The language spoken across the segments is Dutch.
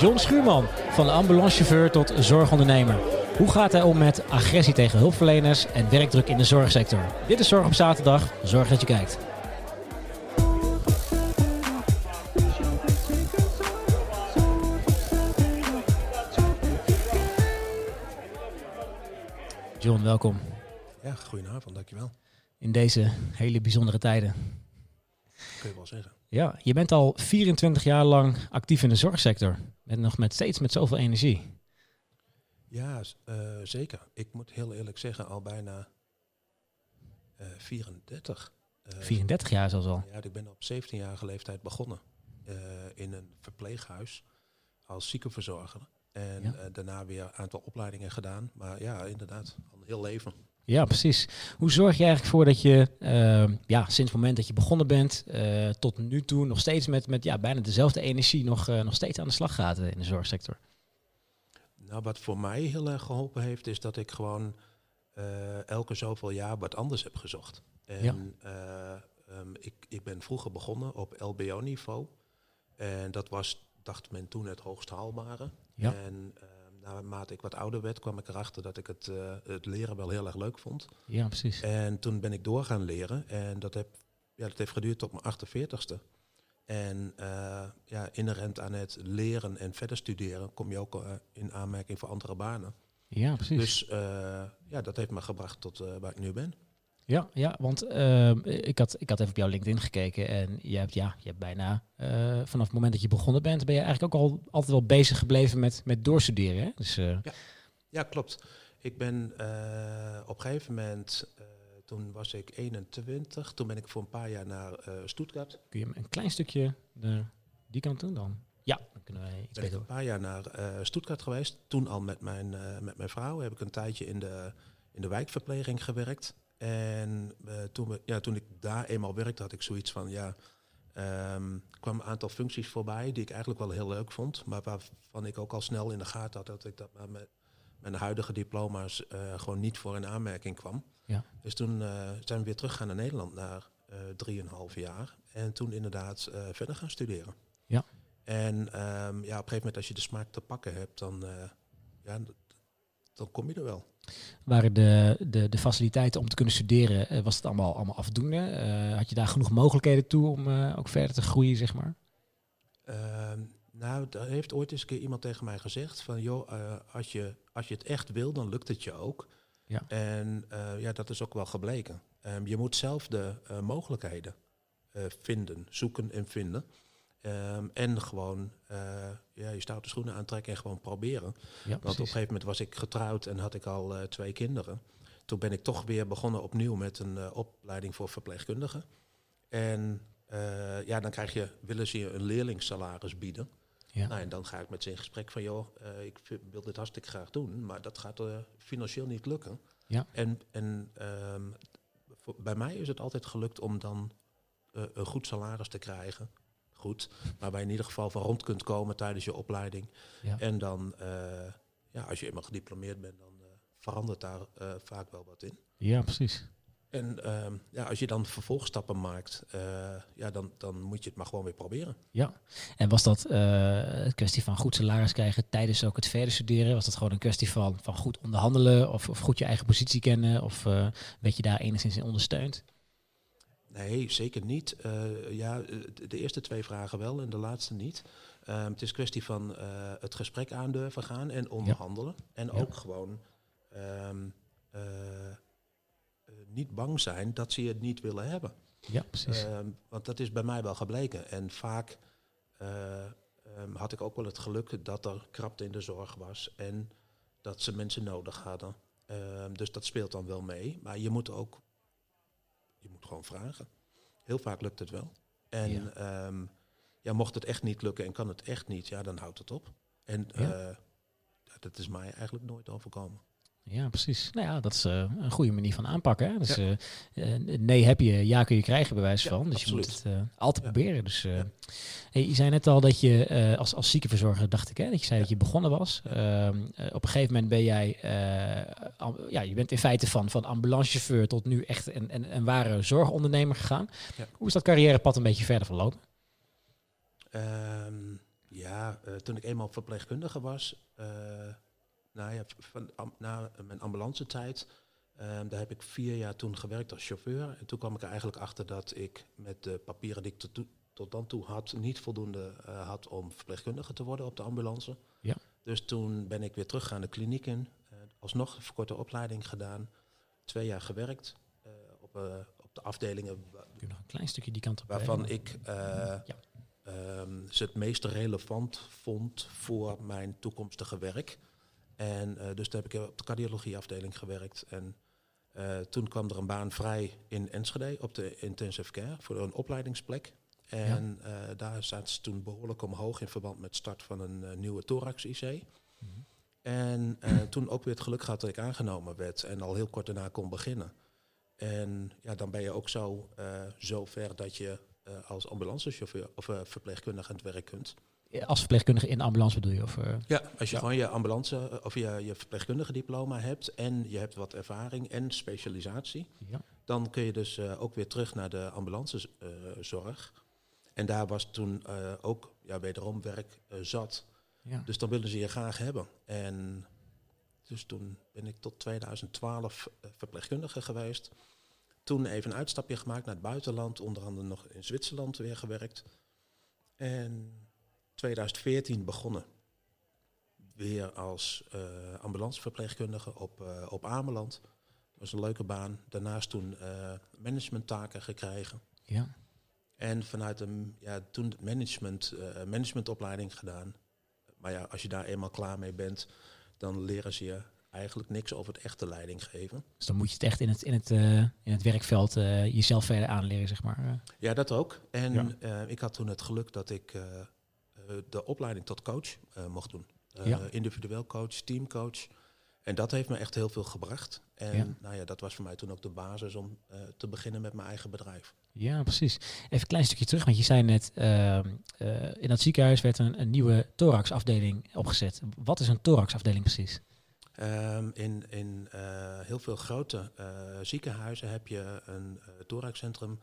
John Schuurman, van de ambulancechauffeur tot zorgondernemer. Hoe gaat hij om met agressie tegen hulpverleners en werkdruk in de zorgsector? Dit is Zorg op Zaterdag. Zorg dat je kijkt. John, welkom. Ja, goedenavond, dankjewel. In deze hele bijzondere tijden. Kun je wel zeggen. Ja, je bent al 24 jaar lang actief in de zorgsector. En nog met steeds met zoveel energie. Ja, uh, zeker. Ik moet heel eerlijk zeggen, al bijna uh, 34. Uh, 34 jaar zelfs al? Ja, ik ben op 17-jarige leeftijd begonnen. In een verpleeghuis als ziekenverzorger. En ja. daarna weer een aantal opleidingen gedaan. Maar ja, inderdaad, al een heel leven. Ja, precies. Hoe zorg je eigenlijk voor dat je uh, ja, sinds het moment dat je begonnen bent uh, tot nu toe nog steeds met, met ja, bijna dezelfde energie nog, uh, nog steeds aan de slag gaat in de zorgsector? Nou, wat voor mij heel erg geholpen heeft, is dat ik gewoon elke zoveel jaar wat anders heb gezocht. En ja. um, ik, ik ben vroeger begonnen op LBO-niveau. En dat was, dacht men toen, het hoogst haalbare. Ja. En naarmate ik wat ouder werd, kwam ik erachter dat ik het, uh, het leren wel heel erg leuk vond. Ja, precies. En toen ben ik door gaan leren. En dat, heb, ja, dat heeft geduurd tot mijn 48ste. En uh, ja, inherent aan het leren en verder studeren kom je ook uh, in aanmerking voor andere banen. Ja, precies. Dus ja, dat heeft me gebracht tot waar ik nu ben. Ja, ja want uh, ik, had, ik had even op jouw LinkedIn gekeken en je hebt, ja, je hebt bijna uh, vanaf het moment dat je begonnen bent, ben je eigenlijk ook al altijd wel bezig gebleven met, met doorstuderen. Hè? Dus, uh... ja. ja, klopt. Ik ben op een gegeven moment, toen was ik 21, toen ben ik voor een paar jaar naar Stuttgart. Kun je een klein stukje de, die kant doen dan? Ja, dan kunnen wij iets ben ik een paar jaar naar Stuttgart geweest. Toen al met mijn, met mijn vrouw heb ik een tijdje in de, in de wijkverpleging gewerkt. En uh, toen, we, ja, toen ik daar eenmaal werkte, had ik zoiets van, ja, um, kwam een aantal functies voorbij die ik eigenlijk wel heel leuk vond, maar waarvan ik ook al snel in de gaten had dat ik dat met mijn huidige diploma's uh, gewoon niet voor in aanmerking kwam. Ja. Dus toen uh, zijn we weer teruggegaan naar Nederland na drieënhalf jaar en toen inderdaad verder gaan studeren. Ja. En um, ja, op een gegeven moment als je de smaak te pakken hebt, dan, ja, dan kom je er wel. Waren de, de, de faciliteiten om te kunnen studeren, uh, was het allemaal, allemaal afdoende? Uh, had je daar genoeg mogelijkheden toe om uh, ook verder te groeien, zeg maar? Ehm, nou, daar heeft ooit eens een keer iemand tegen mij gezegd van, joh, als, je, als je het echt wil, dan lukt het je ook. Ja. En ja, dat is ook wel gebleken. Um, je moet zelf de mogelijkheden vinden, zoeken en vinden. Um, en gewoon uh, ja, je stoute schoenen aantrekken en gewoon proberen. Ja, Want op een gegeven moment was ik getrouwd en had ik al uh, twee kinderen. Toen ben ik toch weer begonnen opnieuw met een uh, opleiding voor verpleegkundigen. En ja, dan krijg je, willen ze je een leerlingssalaris bieden. Ja. Nou, en dan ga ik met ze in gesprek van, joh, ik wil dit hartstikke graag doen, maar dat gaat financieel niet lukken. Ja. En, en um, voor, bij mij is het altijd gelukt om dan een goed salaris te krijgen goed. Maar waar je in ieder geval van rond kunt komen tijdens je opleiding. Ja. En dan, uh, ja, als je eenmaal gediplomeerd bent, dan uh, verandert daar uh, vaak wel wat in. Ja, precies. En ehm, ja, als je dan vervolgstappen maakt, ja, dan, dan moet je het maar gewoon weer proberen. Ja, en was dat een kwestie van goed salaris krijgen tijdens ook het verder studeren? Was dat gewoon een kwestie van, van goed onderhandelen of, of goed je eigen positie kennen? Of werd je daar enigszins in ondersteund? Nee, zeker niet. Uh, ja, de eerste twee vragen wel en de laatste niet. Uh, het is kwestie van uh, het gesprek aandurven gaan en onderhandelen. Ja. En ja. ook gewoon um, niet bang zijn dat ze het niet willen hebben. Ja, precies. Um, want dat is bij mij wel gebleken. En vaak um, had ik ook wel het geluk dat er krapte in de zorg was en dat ze mensen nodig hadden. dus dat speelt dan wel mee. Maar je moet ook je moet gewoon vragen. Heel vaak lukt het wel. En ja. Um, ja, mocht het echt niet lukken en kan het echt niet, ja, dan houdt het op. En ja. uh, dat is mij eigenlijk nooit overkomen. Ja, precies. Nou ja, dat is uh, een goede manier van aanpakken. Hè? Dus ja. uh, nee heb je, ja kun je krijgen bewijs ja, van. Dus absoluut. je moet het altijd proberen. Dus hey, je zei net al dat je als, als ziekenverzorger, dacht ik, hè, dat je zei dat je begonnen was. Ehm, op een gegeven moment ben jij, ja, je bent in feite van, van ambulancechauffeur tot nu echt een, een, een ware zorgondernemer gegaan. Hoe is dat carrièrepad een beetje verder verlopen? Um, ja, ja, toen ik eenmaal verpleegkundige was, nou ja, van, na mijn ambulance tijd, daar heb ik vier jaar toen gewerkt als chauffeur. En toen kwam ik er eigenlijk achter dat ik met de papieren die ik tot, tot dan toe had, niet voldoende had om verpleegkundige te worden op de ambulance. Ja. Dus toen ben ik weer terug aan de kliniek in, alsnog een verkorte opleiding gedaan, twee jaar gewerkt op, op de afdelingen. Kun je nog een klein stukje die kant op Waarvan ik ja. um, ze het meest relevant vond voor mijn toekomstige werk. En uh, dus toen heb ik op de cardiologieafdeling gewerkt. En uh, toen kwam er een baan vrij in Enschede op de intensive care voor een opleidingsplek. En ja. uh, daar zaten ze toen behoorlijk omhoog in verband met start van een nieuwe thorax-IC. Mm -hmm. En toen ook weer het geluk gehad dat ik aangenomen werd en al heel kort daarna kon beginnen. En ja, dan ben je ook zo, zo ver dat je als ambulancechauffeur of verpleegkundige aan het werk kunt als verpleegkundige in de ambulance bedoel je? Of, uh, ja, als je gewoon je ambulance of je, je verpleegkundige diploma hebt en je hebt wat ervaring en specialisatie, ja. dan kun je dus uh, ook weer terug naar de ambulancezorg. En daar was toen ook ja, wederom werk zat. Ja. Dus dan willen ze je graag hebben. En dus toen ben ik tot 2012 verpleegkundige geweest. Toen even een uitstapje gemaakt naar het buitenland, onder andere nog in Zwitserland weer gewerkt. En 2014 begonnen. Weer als uh, ambulanceverpleegkundige op, uh, op Ameland. Dat was een leuke baan. Daarnaast toen uh, managementtaken gekregen. Ja. En vanuit een, ja, toen management, managementopleiding gedaan. Maar ja, als je daar eenmaal klaar mee bent, dan leren ze je eigenlijk niks over het echte leiding geven. Dus dan moet je het echt in het, in het, in het werkveld jezelf verder aanleren, zeg maar. Ja, dat ook. En ja. ik had toen het geluk dat ik eh, de opleiding tot coach eh, mocht doen. Eh, individueel coach, teamcoach. En dat heeft me echt heel veel gebracht. En nou ja, dat was voor mij toen ook de basis om te beginnen met mijn eigen bedrijf. Ja, precies. Even een klein stukje terug, want je zei net, uh, in dat ziekenhuis werd een, een nieuwe thoraxafdeling opgezet. Wat is een thoraxafdeling precies? Um, in in heel veel grote ziekenhuizen heb je een thoraxcentrum.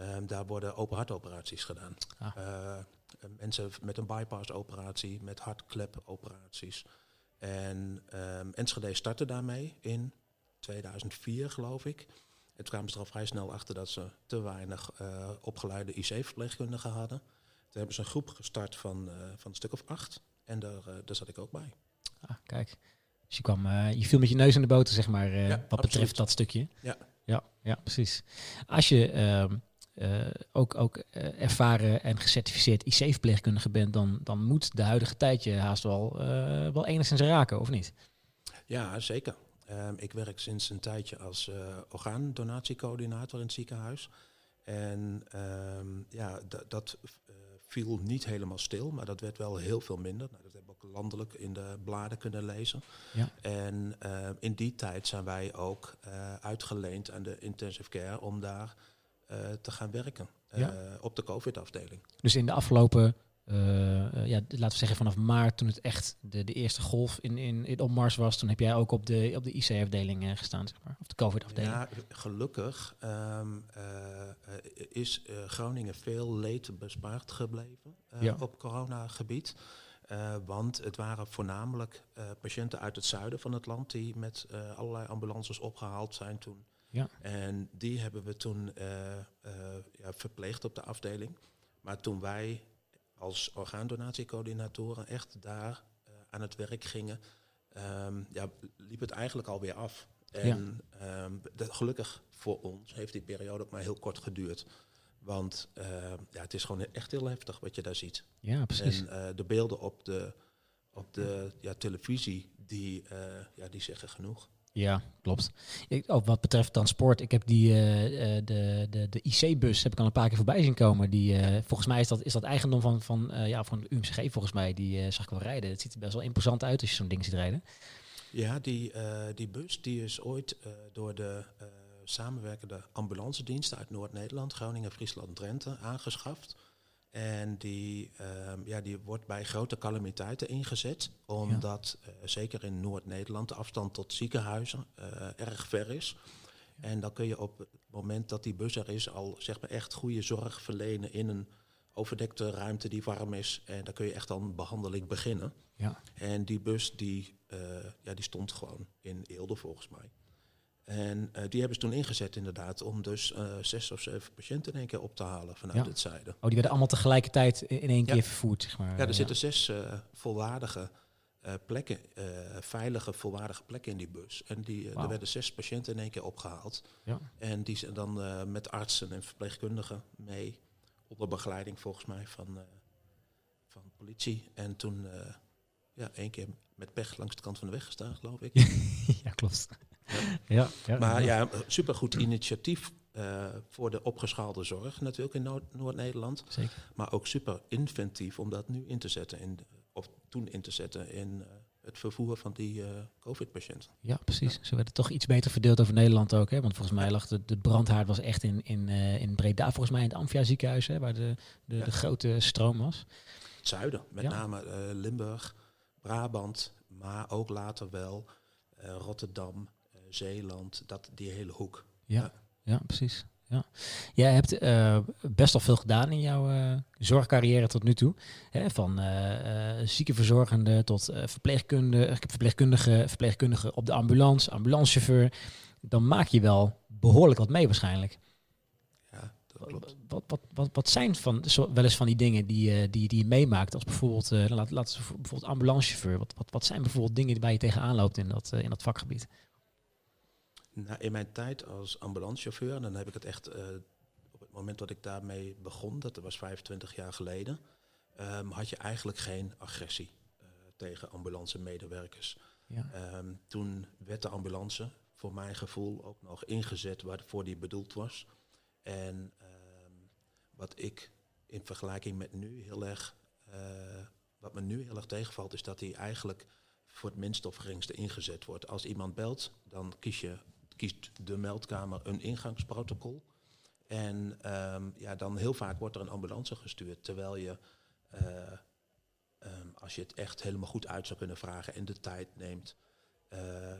Um, daar worden open hartoperaties gedaan. Ah. Eh, mensen met een bypass-operatie, met hartklep-operaties. En um, Enschede startte daarmee in 2004, geloof ik. En toen kwamen ze er al vrij snel achter dat ze te weinig uh, opgeleide IC-verpleegkundigen hadden. Toen hebben ze een groep gestart van, uh, van een stuk of acht. En daar, uh, daar zat ik ook bij. Ah, kijk. Dus je, kwam, je viel met je neus in de boter, zeg maar, ja, wat absoluut. betreft dat stukje. Ja. Ja, ja precies. Als je ehm, ook, ook uh, ervaren en gecertificeerd IC-verpleegkundige bent, dan, dan moet de huidige tijd je haast wel, uh, wel enigszins raken, of niet? Ja, zeker. Um, ik werk sinds een tijdje als orgaandonatiecoördinator in het ziekenhuis. En um, ja, dat viel niet helemaal stil, maar dat werd wel heel veel minder. Nou, dat hebben we ook landelijk in de bladen kunnen lezen. Ja. En in die tijd zijn wij ook uitgeleend aan de intensive care om daar te gaan werken uh, op de COVID-afdeling. Dus in de afgelopen, uh, ja, laten we zeggen vanaf maart, toen het echt de, de eerste golf in, in, in opmars was, toen heb jij ook op de, op de IC-afdeling gestaan, zeg maar, of de COVID-afdeling. Ja, gelukkig um, is Groningen veel leed bespaard gebleven ja. op coronagebied. Uh, want het waren voornamelijk uh, patiënten uit het zuiden van het land die met uh, allerlei ambulances opgehaald zijn toen ja. En die hebben we toen uh, uh, ja, verpleegd op de afdeling. Maar toen wij als orgaandonatiecoördinatoren echt daar uh, aan het werk gingen, um, ja, liep het eigenlijk alweer af. En ja. um, de, gelukkig voor ons heeft die periode ook maar heel kort geduurd. Want ja, het is gewoon echt heel heftig wat je daar ziet. Ja, precies. En de beelden op de, op de ja, televisie, die, ja, die zeggen genoeg. Ja, klopt. Ook wat betreft transport, ik heb die uh, de, de, de IC-bus heb ik al een paar keer voorbij zien komen. Die, uh, volgens mij is dat, is dat eigendom van, van, ja, van UMCG, volgens mij. Die zag ik wel rijden. Het ziet er best wel imposant uit als je zo'n ding ziet rijden. Ja, die, die bus die is ooit door de samenwerkende ambulance diensten uit Noord-Nederland, Groningen, Friesland, Drenthe aangeschaft. En die, um, ja, die wordt bij grote calamiteiten ingezet, omdat ja. uh, zeker in Noord-Nederland de afstand tot ziekenhuizen uh, erg ver is. En dan kun je op het moment dat die bus er is al zeg maar echt goede zorg verlenen in een overdekte ruimte die warm is. En daar kun je echt dan behandeling beginnen. Ja. En die bus die, ja, die stond gewoon in Eelde volgens mij. En die hebben ze toen ingezet inderdaad om dus zes of zeven patiënten in één keer op te halen vanuit het zuiden. Oh, die werden allemaal tegelijkertijd in één keer vervoerd, zeg maar. Ja, er zitten zes volwaardige uh, plekken, veilige, volwaardige plekken in die bus. En die, er werden zes patiënten in één keer opgehaald. Ja. En die zijn dan met artsen en verpleegkundigen mee, onder begeleiding volgens mij van, van politie. En toen ja, één keer met pech langs de kant van de weg gestaan, geloof ik. ja, klopt. Ja. Ja, maar ja, supergoed initiatief voor de opgeschaalde zorg natuurlijk in Noord-Nederland. Zeker. Maar ook super inventief om dat nu in te zetten in of toen in te zetten in uh, het vervoer van die uh, COVID-patiënten. Ja, precies. Ze werden toch iets beter verdeeld over Nederland ook. Hè? Want volgens mij lag de, de brandhaard was echt in, in, in Breda, volgens mij in het Amphia ziekenhuis, hè, waar de, de, de grote stroom was. Het zuiden, met name Limburg, Brabant, maar ook later wel Rotterdam, Zeeland, dat, die hele hoek. Ja, ja. precies. Ja. Jij hebt uh, best wel veel gedaan in jouw uh, zorgcarrière tot nu toe. Hè, van uh, ziekenverzorgende tot verpleegkundige, verpleegkundige, verpleegkundige op de ambulance, ambulancechauffeur. Dan maak je wel behoorlijk wat mee waarschijnlijk. Ja, dat klopt. Wat, wat, wat, wat zijn van, zo, wel eens van die dingen die, die, die je meemaakt? Als bijvoorbeeld, laat, we bijvoorbeeld ambulancechauffeur. Wat, wat, wat zijn bijvoorbeeld dingen waar je tegenaan loopt in dat, in dat vakgebied? Nou, in mijn tijd als ambulancechauffeur, dan heb ik het echt uh, op het moment dat ik daarmee begon, dat was 25 jaar geleden, um, had je eigenlijk geen agressie uh, tegen ambulance-medewerkers. Ja. Um, toen werd de ambulance, voor mijn gevoel, ook nog ingezet waarvoor die bedoeld was. En um, wat ik in vergelijking met nu heel erg, uh, wat me nu heel erg tegenvalt, is dat hij eigenlijk voor het minst of geringste ingezet wordt. Als iemand belt, dan kies je kiest de meldkamer een ingangsprotocol. En um, ja, dan heel vaak wordt er een ambulance gestuurd, terwijl je, uh, um, als je het echt helemaal goed uit zou kunnen vragen en de tijd neemt, uh, uh,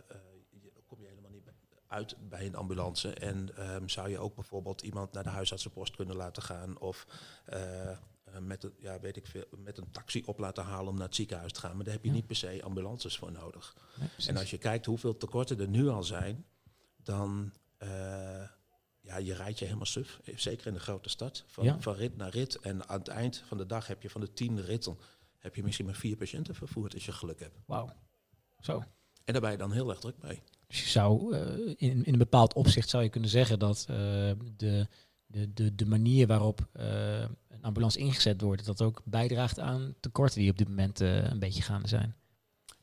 kom je helemaal niet uit bij een ambulance. En um, zou je ook bijvoorbeeld iemand naar de huisartsenpost kunnen laten gaan of met, een, ja, weet ik veel, met een taxi op laten halen om naar het ziekenhuis te gaan. Maar daar heb je niet per se ambulances voor nodig. en als je kijkt hoeveel tekorten er nu al zijn, dan uh, ja, je rijdt je helemaal suf. Zeker in de grote stad. Van, van rit naar rit. En aan het eind van de dag heb je van de tien ritten... heb je misschien maar vier patiënten vervoerd als je geluk hebt. Wauw. Zo. En daar ben je dan heel erg druk mee. Dus je zou uh, in, in een bepaald opzicht zou je kunnen zeggen dat uh, de, de, de, de manier waarop uh, een ambulance ingezet wordt, dat ook bijdraagt aan tekorten die op dit moment een beetje gaande zijn.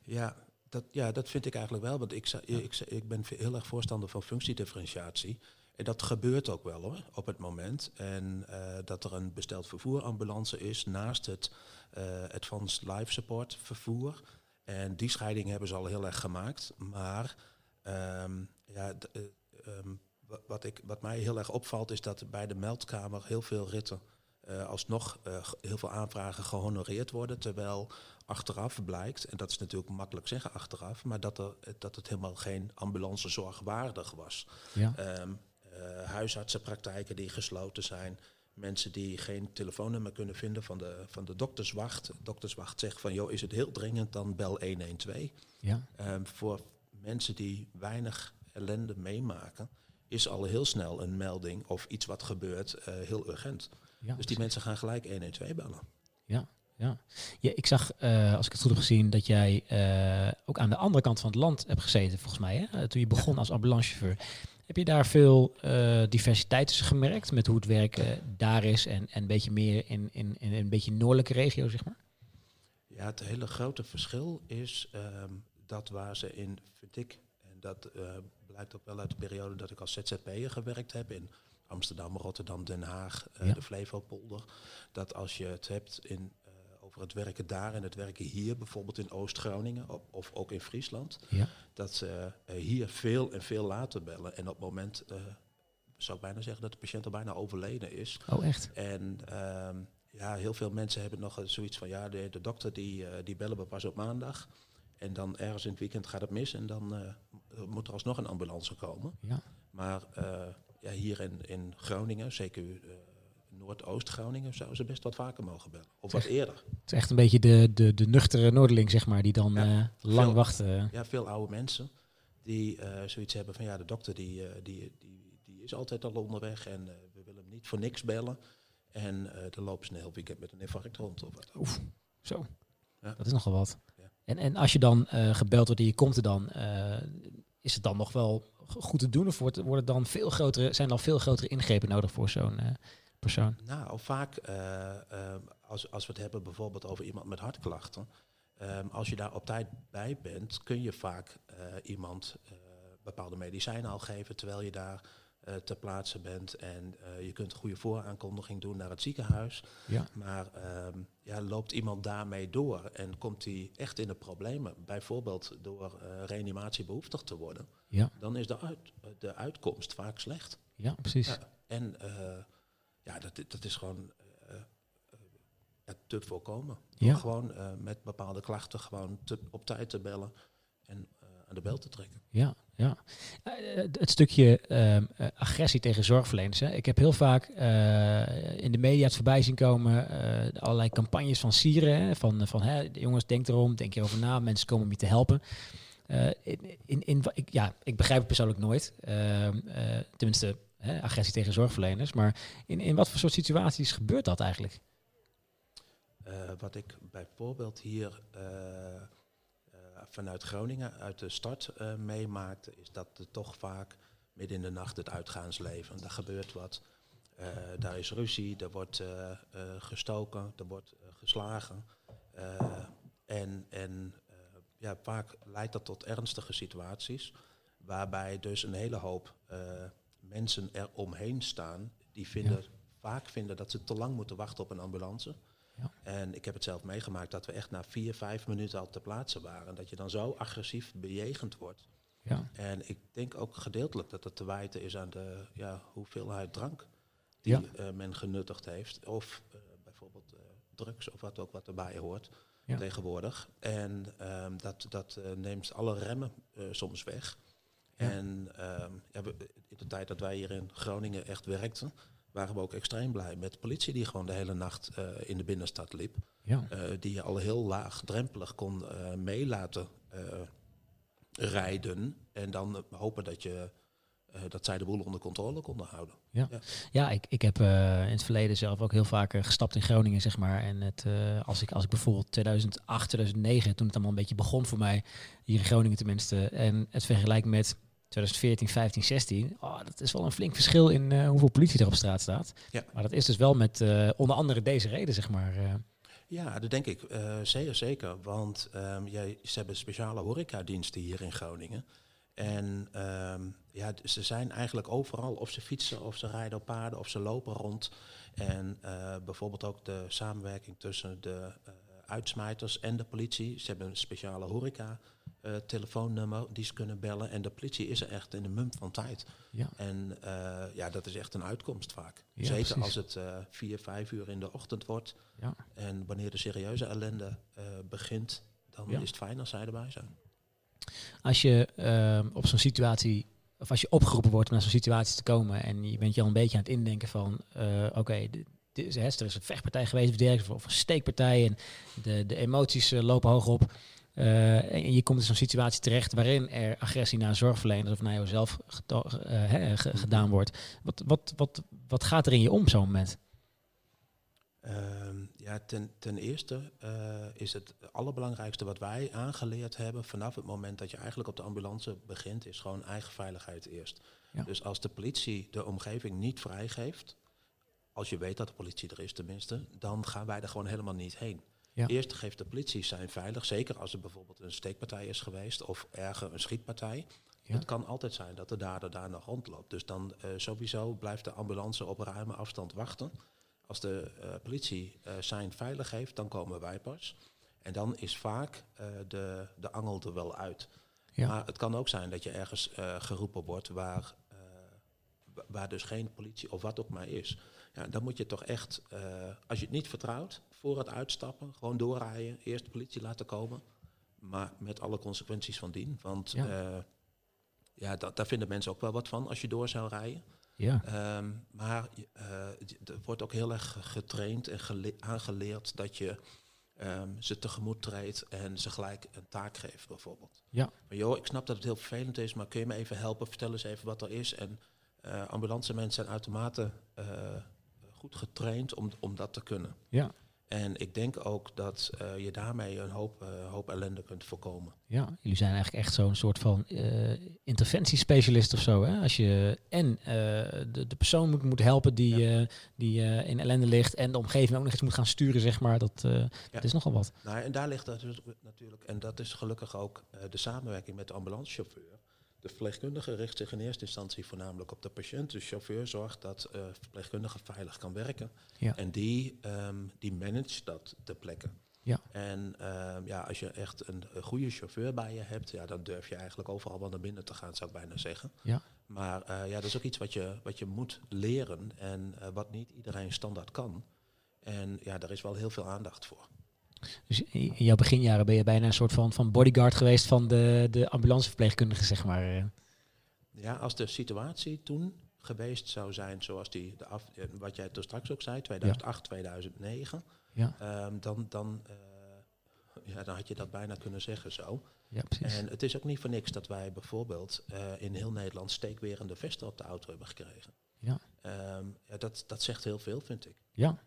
Ja, dat, ja, dat vind ik eigenlijk wel. Want ik, ik, ik ben heel erg voorstander van functiedifferentiatie. En dat gebeurt ook wel hoor, op het moment. En uh, dat er een besteld vervoerambulance is naast het uh, Advanced Life Support vervoer. En die scheiding hebben ze al heel erg gemaakt. Maar um, ja, um, wat, ik, wat mij heel erg opvalt is dat bij de meldkamer heel veel ritten uh, alsnog heel veel aanvragen gehonoreerd worden. Terwijl achteraf blijkt, en dat is natuurlijk makkelijk zeggen achteraf, maar dat, er, dat het helemaal geen ambulancezorg waardig was. Ja. Um, uh, huisartsenpraktijken die gesloten zijn, mensen die geen telefoonnummer kunnen vinden van de, van de dokterswacht. De dokterswacht zegt van, joh, is het heel dringend, dan bel 112. Ja. Um, voor mensen die weinig ellende meemaken, is al heel snel een melding of iets wat gebeurt uh, heel urgent. Ja, dus die mensen gaan gelijk 112 bellen. Ja, ja. ja ik zag, uh, als ik het goed heb gezien, dat jij uh, ook aan de andere kant van het land hebt gezeten, volgens mij. Hè? Toen je begon als ambulancechauffeur. Heb je daar veel uh, diversiteit tussen gemerkt met hoe het werken daar is en, en een beetje meer in, in, in een beetje noordelijke regio, zeg maar? Ja, het hele grote verschil is um, dat waar ze in, vind ik, en dat blijkt ook wel uit de periode dat ik als ZZP'er gewerkt heb in Amsterdam, Rotterdam, Den Haag, uh, de Flevopolder. Dat als je het hebt in, over het werken daar en het werken hier, bijvoorbeeld in Oost-Groningen of, ook in Friesland, ja. dat ze uh, hier veel en veel later bellen. En op het moment zou ik bijna zeggen dat de patiënt al bijna overleden is. Oh, echt? En ehm, ja, heel veel mensen hebben nog zoiets van, ja, de, de dokter die, die bellen we pas op maandag. En dan ergens in het weekend gaat het mis en dan moet er alsnog een ambulance komen. Ja. Maar ja, hier in, in Groningen, zeker Noordoost-Groningen zouden ze best wat vaker mogen bellen. Of wat eerder. Het is echt een beetje de, de, de nuchtere Noorderling, zeg maar, die dan lang veel, wachten. Ja, veel oude mensen die zoiets hebben van ja, de dokter die, die, die, die is altijd al onderweg en we willen hem niet voor niks bellen. En dan lopen ze een heel weekend met een infarct rond. Of wat. Oef, zo. Ja. Dat is nogal wat. En, en als je dan gebeld wordt en je komt er dan, is het dan nog wel goed te doen? Of wordt, worden dan veel grotere, zijn er dan veel grotere ingrepen nodig voor zo'n persoon? Nou, vaak uh, als, als we het hebben bijvoorbeeld over iemand met hartklachten. Um, als je daar op tijd bij bent, kun je vaak uh, iemand bepaalde medicijnen al geven terwijl je daar uh, ter plaatse bent. En uh, je kunt een goede vooraankondiging doen naar het ziekenhuis. Ja. Maar um, ja, loopt iemand daarmee door en komt hij echt in de problemen, bijvoorbeeld door uh, reanimatie behoeftig te worden, ja. dan is de, uit, de uitkomst vaak slecht. Ja, precies. Ja, en ja, dat, dat is gewoon te voorkomen. Ja. Gewoon met bepaalde klachten gewoon te, op tijd te bellen en aan de bel te trekken. Ja, ja. Het stukje uh, agressie tegen zorgverleners. Hè. Ik heb heel vaak in de media het voorbij zien komen allerlei campagnes van sieren. Hè, van van hè, jongens, denk erom, denk erover na, mensen komen om je te helpen. in, in, in, ik, ja, ik begrijp het persoonlijk nooit. Ehm, tenminste, hè, agressie tegen zorgverleners. Maar in, in wat voor soort situaties gebeurt dat eigenlijk? wat ik bijvoorbeeld hier vanuit Groningen uit de stad uh, meemaakte, is dat er toch vaak midden in de nacht het uitgaansleven, daar gebeurt wat. Daar is ruzie, er wordt gestoken, er wordt geslagen. en en ja, vaak leidt dat tot ernstige situaties, waarbij dus een hele hoop mensen er omheen staan, die vinden, vaak vinden dat ze te lang moeten wachten op een ambulance. Ja. En ik heb het zelf meegemaakt dat we echt na vier, vijf minuten al te plaatsen waren. Dat je dan zo agressief bejegend wordt. Ja. En ik denk ook gedeeltelijk dat het te wijten is aan de ja, hoeveelheid drank die uh, men genuttigd heeft. Of uh, bijvoorbeeld uh, drugs of wat ook wat erbij hoort tegenwoordig. En um, dat, dat neemt alle remmen soms weg. En um, ja, in de tijd dat wij hier in Groningen echt werkten, waren we ook extreem blij met de politie die gewoon de hele nacht uh, in de binnenstad liep. Ja. Uh, die je al heel laagdrempelig kon uh, mee laten rijden. En dan hopen dat, je, dat zij de boel onder controle konden houden. Ja, ja. ja ik, ik heb in het verleden zelf ook heel vaak gestapt in Groningen, zeg maar. En het, als, ik, als ik bijvoorbeeld 2008, 2009, toen het allemaal een beetje begon voor mij, hier in Groningen tenminste, en het vergelijk met 2014, 15, 16. Oh, dat is wel een flink verschil in uh, hoeveel politie er op straat staat. Ja. Maar dat is dus wel met uh, onder andere deze reden, zeg maar. Uh. Ja, dat denk ik zeer zeker. Want um, jij, ze hebben speciale horecadiensten hier in Groningen. En um, ja, ze zijn eigenlijk overal, of ze fietsen, of ze rijden op paarden, of ze lopen rond. En bijvoorbeeld ook de samenwerking tussen de uitsmijters en de politie. Ze hebben een speciale horeca uh, telefoonnummer die ze kunnen bellen. En de politie is er echt in de mum van tijd. Ja. En uh, ja, dat is echt een uitkomst vaak. Ja, Zeker precies. als het uh, vier, vijf uur in de ochtend wordt. Ja. En wanneer de serieuze ellende begint, dan is het fijn als zij erbij zijn. Als je ehm, op zo'n situatie, of als je opgeroepen wordt om naar zo'n situatie te komen en je bent je al een beetje aan het indenken van, oké, okay, er is een vechtpartij geweest of, of een steekpartij en de, de emoties lopen hoog op. Uh, en je komt in zo'n situatie terecht waarin er agressie naar zorgverleners of naar jezelf uh, gedaan wordt. Wat, wat, wat, wat gaat er in je om zo'n moment? Uh, ja, ten, ten eerste uh, is het allerbelangrijkste wat wij aangeleerd hebben vanaf het moment dat je eigenlijk op de ambulance begint, is gewoon eigen veiligheid eerst. Ja. Dus als de politie de omgeving niet vrijgeeft, als je weet dat de politie er is tenminste, dan gaan wij er gewoon helemaal niet heen. Ja. Eerst geeft de politie zijn veilig, zeker als er bijvoorbeeld een steekpartij is geweest of erger een schietpartij. Het kan altijd zijn dat de dader daar nog rondloopt. Dus dan uh, sowieso blijft de ambulance op ruime afstand wachten. Als de uh, politie uh, zijn veilig heeft, dan komen wij pas. En dan is vaak de, de angel er wel uit. Ja. Maar het kan ook zijn dat je ergens geroepen wordt waar, waar dus geen politie of wat ook maar is. Ja, dan moet je toch echt, als je het niet vertrouwt, voor het uitstappen, gewoon doorrijden, eerst de politie laten komen. Maar met alle consequenties van dien. Want ja, uh, ja dat, daar vinden mensen ook wel wat van als je door zou rijden. Ja. Ehm, maar uh, er wordt ook heel erg getraind en aangeleerd dat je um, ze tegemoet treedt en ze gelijk een taak geeft, bijvoorbeeld. Ja. Maar joh, ik snap dat het heel vervelend is, maar kun je me even helpen? Vertel eens even wat er is. En uh, ambulance mensen zijn uitermate uh, goed getraind om, om dat te kunnen. Ja. En ik denk ook dat uh, je daarmee een hoop, uh, hoop ellende kunt voorkomen. Ja, jullie zijn eigenlijk echt zo'n soort van uh, interventiespecialist of zo. Hè? Als je en de, de persoon moet, moet helpen die, ja. die in ellende ligt en de omgeving ook nog eens moet gaan sturen, zeg maar. Dat, ja. dat is nogal wat. Nou, en daar ligt dat natuurlijk, en dat is gelukkig ook de samenwerking met de ambulancechauffeur. De verpleegkundige richt zich in eerste instantie voornamelijk op de patiënt. De chauffeur zorgt dat uh, verpleegkundige veilig kan werken. Ja. En die, um, die managt dat ter plekke. Ja. En um, ja, als je echt een, een, goede chauffeur bij je hebt, ja, dan durf je eigenlijk overal wel naar binnen te gaan, zou ik bijna zeggen. Ja. Maar uh, ja, dat is ook iets wat je, wat je moet leren en uh, wat niet iedereen standaard kan. En ja, daar is wel heel veel aandacht voor. Dus in jouw beginjaren ben je bijna een soort van, van bodyguard geweest van de, de ambulanceverpleegkundige, zeg maar. Ja, als de situatie toen geweest zou zijn zoals die, de af, wat jij toen straks ook zei, 2008, ja. 2009, ja. um, dan, dan, uh, ja, dan had je dat bijna kunnen zeggen zo. Ja, precies. En het is ook niet voor niks dat wij bijvoorbeeld uh, in heel Nederland steekwerende vesten op de auto hebben gekregen. Ja. Um, ja dat, dat zegt heel veel, vind ik. Ja,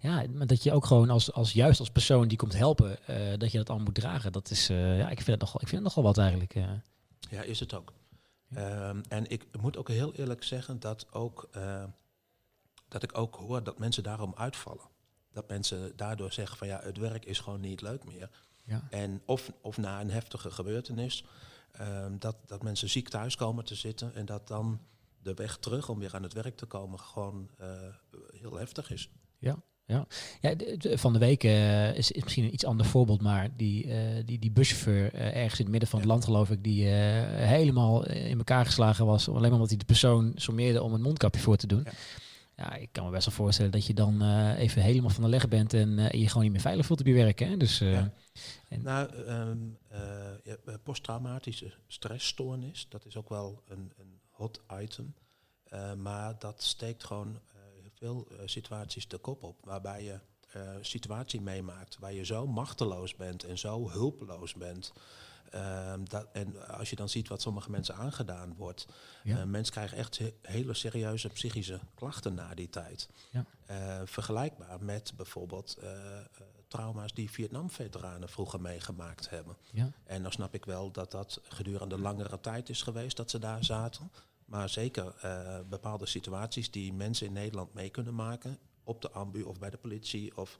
ja, maar dat je ook gewoon als, als juist als persoon die komt helpen, uh, dat je dat al moet dragen. Dat is, uh, ja, ik vind het nogal, ik vind het nogal wat eigenlijk. Uh. Ja, is het ook. Um, en ik moet ook heel eerlijk zeggen dat, ook, dat ik ook hoor dat mensen daarom uitvallen. Dat mensen daardoor zeggen van ja, het werk is gewoon niet leuk meer. Ja. En of, of na een heftige gebeurtenis, um, dat, dat mensen ziek thuis komen te zitten en dat dan de weg terug om weer aan het werk te komen gewoon heel heftig is. Ja, ja. ja van de week uh, is, is, misschien een iets ander voorbeeld, maar die, uh, die, die buschauffeur uh, ergens in het midden van het land, geloof ik, die helemaal in elkaar geslagen was, alleen maar omdat hij de persoon sommeerde om een mondkapje voor te doen. Ja. ja ik kan me best wel voorstellen dat je dan even helemaal van de leg bent en je gewoon niet meer veilig voelt op je werk. Hè? Dus, ja. en nou, um, posttraumatische stressstoornis, dat is ook wel een, een hot item. maar dat steekt gewoon veel uh, situaties de kop op. Waarbij je uh, situatie meemaakt waar je zo machteloos bent en zo hulpeloos bent. Uh, dat, en als je dan ziet wat sommige mensen aangedaan wordt. Ja. Uh, mensen krijgen echt he hele serieuze psychische klachten na die tijd. Ja. Uh, vergelijkbaar met bijvoorbeeld trauma's die Vietnam-veteranen vroeger meegemaakt hebben. Ja. En dan snap ik wel dat dat gedurende langere tijd is geweest dat ze daar zaten. Maar zeker uh, bepaalde situaties die mensen in Nederland mee kunnen maken. Op de ambu of bij de politie. Of,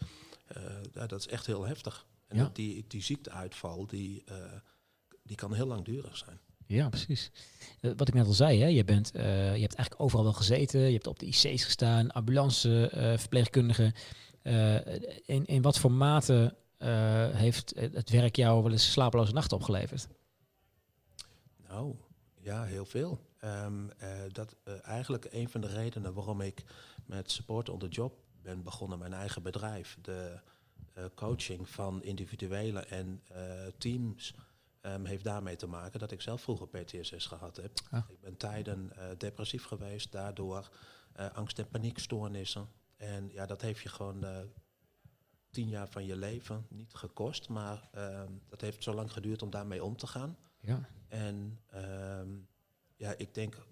uh, ja, dat is echt heel heftig. En ja. die, die ziekteuitval, die, uh, die kan heel langdurig zijn. Ja, precies. Wat ik net al zei, hè, je, bent, je hebt eigenlijk overal wel gezeten. Je hebt op de IC's gestaan, ambulance, verpleegkundige. in, in wat voor mate heeft het werk jou wel eens slapeloze nachten opgeleverd? Nou, ja, heel veel. Um, uh, dat uh, eigenlijk een van de redenen waarom ik met Support on the Job ben begonnen, mijn eigen bedrijf, de uh, coaching van individuele en teams, um, heeft daarmee te maken dat ik zelf vroeger PTSS gehad heb. Ah. Ik ben tijden depressief geweest, daardoor angst- en paniekstoornissen. En ja, dat heeft je gewoon tien jaar van je leven niet gekost, maar um, dat heeft zo lang geduurd om daarmee om te gaan. Ja. En um, ja, ik denk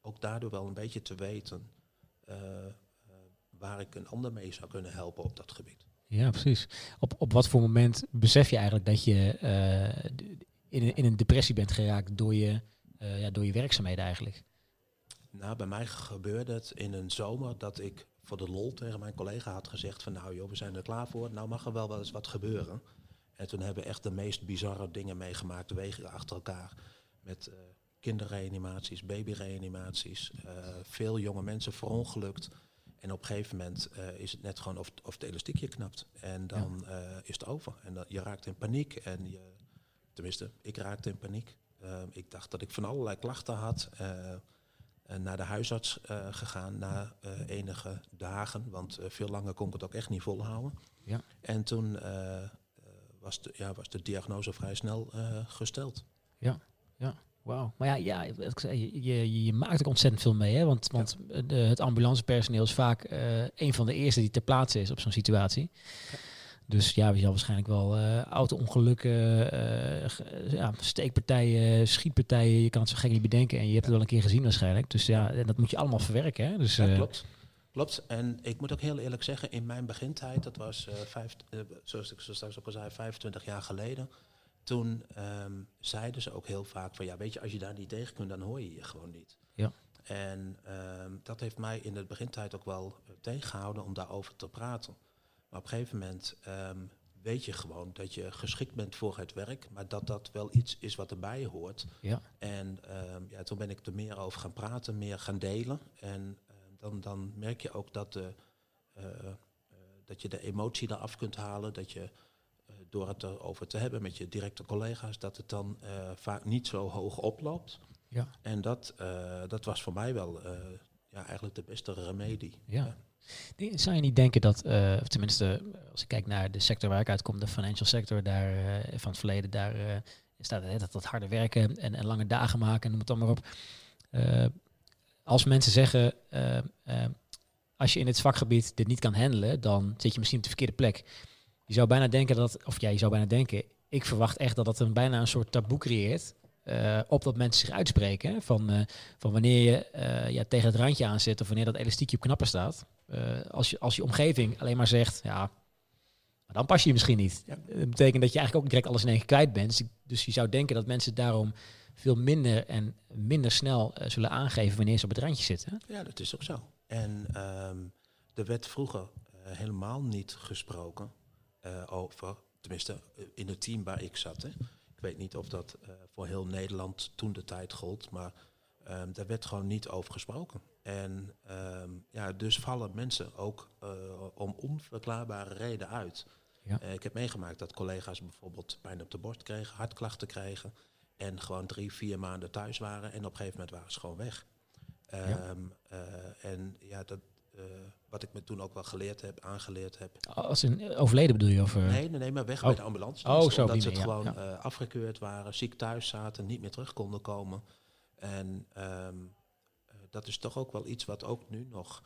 ook daardoor wel een beetje te weten uh, uh, waar ik een ander mee zou kunnen helpen op dat gebied. Ja, precies. Op, op wat voor moment besef je eigenlijk dat je uh, in, een, in een depressie bent geraakt door je, ja, door je werkzaamheden eigenlijk? Nou, bij mij gebeurde het in een zomer dat ik voor de lol tegen mijn collega had gezegd van nou joh, we zijn er klaar voor, nou mag er wel wel eens wat gebeuren. En toen hebben we echt de meest bizarre dingen meegemaakt, wegen achter elkaar. Met kinderreanimaties, babyreanimaties, uh, veel jonge mensen verongelukt. En op een gegeven moment uh, is het net gewoon of, of het elastiekje knapt. En dan ja. uh, is het over. En dan, je raakt in paniek. En je, tenminste, ik raakte in paniek. ik dacht dat ik van allerlei klachten had. en naar de huisarts gegaan na enige dagen. Want veel langer kon ik het ook echt niet volhouden. Ja. En toen was, de, ja, was de diagnose vrij snel gesteld. Ja, ja. Wauw. Maar ja, ja je, je, je, maakt er ontzettend veel mee. Hè? Want, want de, het ambulancepersoneel is vaak uh, een van de eerste die ter plaatse is op zo'n situatie. Dus ja, je zal waarschijnlijk wel uh, auto-ongelukken, uh, ja, steekpartijen, schietpartijen. Je kan het zo gek niet bedenken. En je hebt het wel een keer gezien waarschijnlijk. Dus ja, en dat moet je allemaal verwerken. Hè? Dus, ja, klopt. Klopt. En ik moet ook heel eerlijk zeggen, in mijn begintijd, dat was, vijf, zoals ik zo straks ook al zei, 25 jaar geleden toen um, zeiden ze ook heel vaak van ja, weet je, als je daar niet tegen kunt, dan hoor je je gewoon niet. Ja. En um, dat heeft mij in de begintijd ook wel uh, tegengehouden om daarover te praten. Maar op een gegeven moment um, weet je gewoon dat je geschikt bent voor het werk, maar dat dat wel iets is wat erbij hoort. Ja. En ja, toen ben ik er meer over gaan praten, meer gaan delen. En dan, dan merk je ook dat, de, uh, uh, dat je de emotie eraf kunt halen, dat je door het erover te hebben met je directe collega's, dat het dan uh, vaak niet zo hoog oploopt. Ja. En dat, uh, dat was voor mij wel uh, ja, eigenlijk de beste remedie. Ja. ja. Zou je niet denken dat, of tenminste, als ik kijk naar de sector waar ik uitkom, de financial sector daar, van het verleden, daar staat het, dat, dat harde werken en, en lange dagen maken, noem het dan maar op. als mensen zeggen, als je in het vakgebied dit niet kan handelen, dan zit je misschien op de verkeerde plek. Je zou bijna denken dat, of ja, je zou bijna denken, ik verwacht echt dat dat een bijna een soort taboe creëert. Uh, op dat mensen zich uitspreken. Van, uh, van wanneer je uh, ja, tegen het randje aan zit of wanneer dat elastiekje op knappen staat. als, je, als je omgeving alleen maar zegt, ja, maar dan pas je je misschien niet. Ja. Dat betekent dat je eigenlijk ook direct alles in één keer kwijt bent. Dus, dus je zou denken dat mensen daarom veel minder en minder snel zullen aangeven wanneer ze op het randje zitten. Ja, dat is ook zo. En um, er werd vroeger helemaal niet gesproken uh, over, tenminste eh, in het team waar ik zat. Hè. Ik weet niet of dat uh, voor heel Nederland toen de tijd gold, maar um, daar werd gewoon niet over gesproken. En um, ja, dus vallen mensen ook uh, om onverklaarbare reden uit. Ja. ik heb meegemaakt dat collega's bijvoorbeeld pijn op de borst kregen, hartklachten kregen en gewoon drie, vier maanden thuis waren en op een gegeven moment waren ze gewoon weg. Ja. Um, en ja, dat, wat ik me toen ook wel geleerd heb, aangeleerd heb. Als een overleden bedoel je? Of, uh... Nee, nee, nee, maar weg oh. bij de ambulance. Oh, zo omdat ze het gewoon ja. uh, afgekeurd waren, ziek thuis zaten, niet meer terug konden komen. En um, dat is toch ook wel iets wat ook nu nog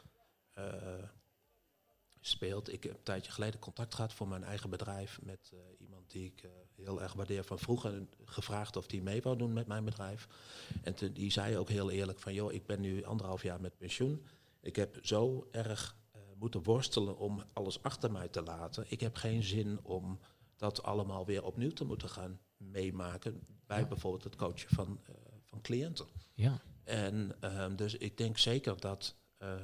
speelt. Ik heb een tijdje geleden contact gehad voor mijn eigen bedrijf met iemand die ik heel erg waardeer van vroeger. Gevraagd of die mee wou doen met mijn bedrijf. En te, die zei ook heel eerlijk van, joh, ik ben nu anderhalf jaar met pensioen. Ik heb zo erg uh, moeten worstelen om alles achter mij te laten. Ik heb geen zin om dat allemaal weer opnieuw te moeten gaan meemaken. Bij ja. bijvoorbeeld het coachen van, uh, van cliënten. Ja. En uh, dus ik denk zeker dat, uh,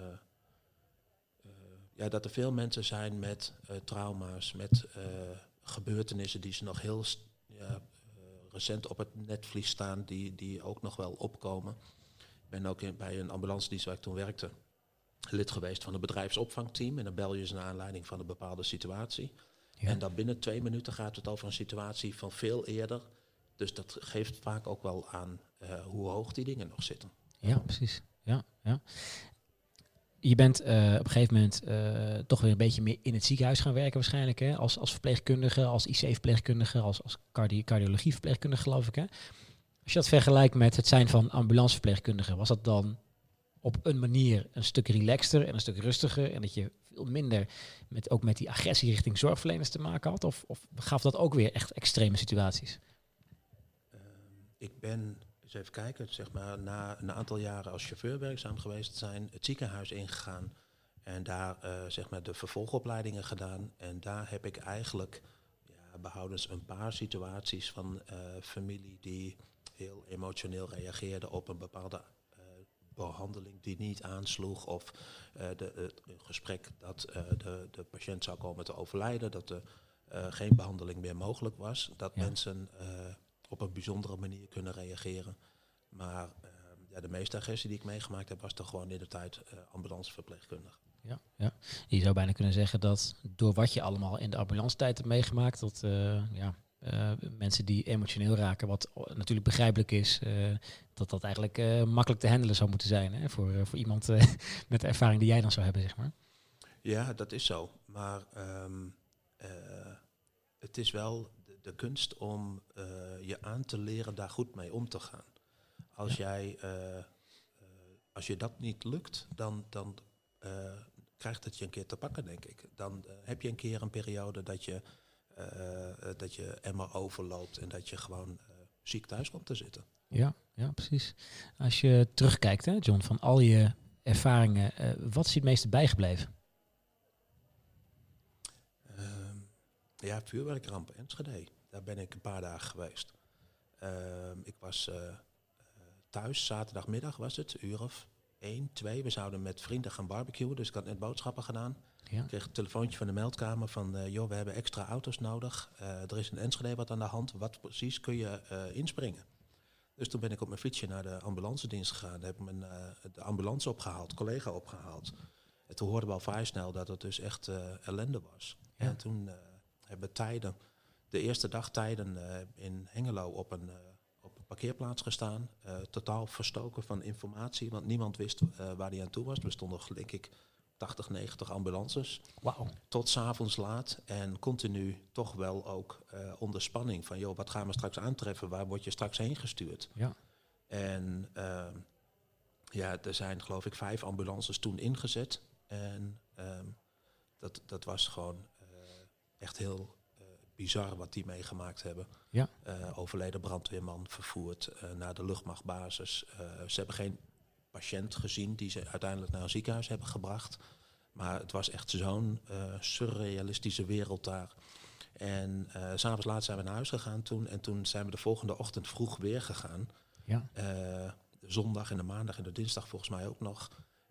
ja, dat er veel mensen zijn met trauma's, met gebeurtenissen die ze nog heel ja, recent op het netvlies staan, die, die ook nog wel opkomen. Ik ben ook in, bij een ambulance dienst waar ik toen werkte lid geweest van een bedrijfsopvangteam. En dan bel je ze naar aanleiding van een bepaalde situatie. Ja. En dan binnen twee minuten gaat het over een situatie van veel eerder. Dus dat geeft vaak ook wel aan uh, hoe hoog die dingen nog zitten. Ja, precies. Ja, ja. Je bent uh, op een gegeven moment uh, toch weer een beetje meer in het ziekenhuis gaan werken waarschijnlijk. Hè? Als, als verpleegkundige, als IC-verpleegkundige, als, als cardi cardiologieverpleegkundige geloof ik. Hè? Als je dat vergelijkt met het zijn van ambulanceverpleegkundige, was dat dan op een manier een stuk relaxter en een stuk rustiger. En dat je veel minder met, ook met die agressie richting zorgverleners te maken had? Of, of gaf dat ook weer echt extreme situaties? Uh, ik ben, eens even kijken, zeg maar na een aantal jaren als chauffeur werkzaam geweest zijn, het ziekenhuis ingegaan en daar uh, zeg maar de vervolgopleidingen gedaan. En daar heb ik eigenlijk ja, behoudens een paar situaties van uh, familie die heel emotioneel reageerde op een bepaalde behandeling die niet aansloeg of uh, de, het gesprek dat uh, de, de patiënt zou komen te overlijden, dat er uh, geen behandeling meer mogelijk was, dat ja. mensen op een bijzondere manier kunnen reageren. Maar ja, de meeste agressie die ik meegemaakt heb, was toch gewoon in de tijd ambulanceverpleegkundig. Ja, ja, je zou bijna kunnen zeggen dat door wat je allemaal in de ambulance tijd hebt meegemaakt, dat ja, uh, mensen die emotioneel raken, wat natuurlijk begrijpelijk is, uh, dat dat eigenlijk uh, makkelijk te handelen zou moeten zijn hè, voor, voor iemand met de ervaring die jij dan zou hebben, zeg maar. Ja, dat is zo. Maar um, het is wel de, de kunst om je aan te leren daar goed mee om te gaan. Als jij als je dat niet lukt, dan, dan krijgt het je een keer te pakken, denk ik. Dan heb je een keer een periode dat je, dat je emmer overloopt en dat je gewoon ziek thuis komt te zitten. Ja, ja, precies. Als je terugkijkt, hè, John, van al je ervaringen, wat is het meeste bijgebleven? Ja, vuurwerkramp Enschede. Daar ben ik een paar dagen geweest. Ehm, ik was thuis, zaterdagmiddag was het, uur of één, twee. We zouden met vrienden gaan barbecuen, dus ik had net boodschappen gedaan. Ja. Ik kreeg een telefoontje van de meldkamer van, uh, joh, we hebben extra auto's nodig. er is een Enschede wat aan de hand, wat precies kun je inspringen? Dus toen ben ik op mijn fietsje naar de ambulance dienst gegaan. Heb ik mijn, de ambulance opgehaald, collega opgehaald. En toen hoorden we al vrij snel dat het dus echt ellende was. Ja. En toen hebben tijden, de eerste dag tijden in Hengelo op een, een parkeerplaats gestaan. Uh, totaal verstoken van informatie, want niemand wist waar hij aan toe was. Er stonden, denk ik, 80, 90 ambulances. Wow. Tot s'avonds laat en continu toch wel ook onder spanning van, joh, wat gaan we straks aantreffen? Waar word je straks heen gestuurd? Ja. En ehm, ja, er zijn geloof ik vijf ambulances toen ingezet. En ehm, dat, dat was gewoon echt heel bizar wat die meegemaakt hebben. Ja. Uh, overleden brandweerman vervoerd uh, naar de luchtmachtbasis. ze hebben geen patiënt gezien die ze uiteindelijk naar een ziekenhuis hebben gebracht. Maar het was echt zo'n surrealistische wereld daar. En uh, s'avonds laat zijn we naar huis gegaan toen. En toen zijn we de volgende ochtend vroeg weer gegaan. Ja. de zondag en de maandag en de dinsdag volgens mij ook nog.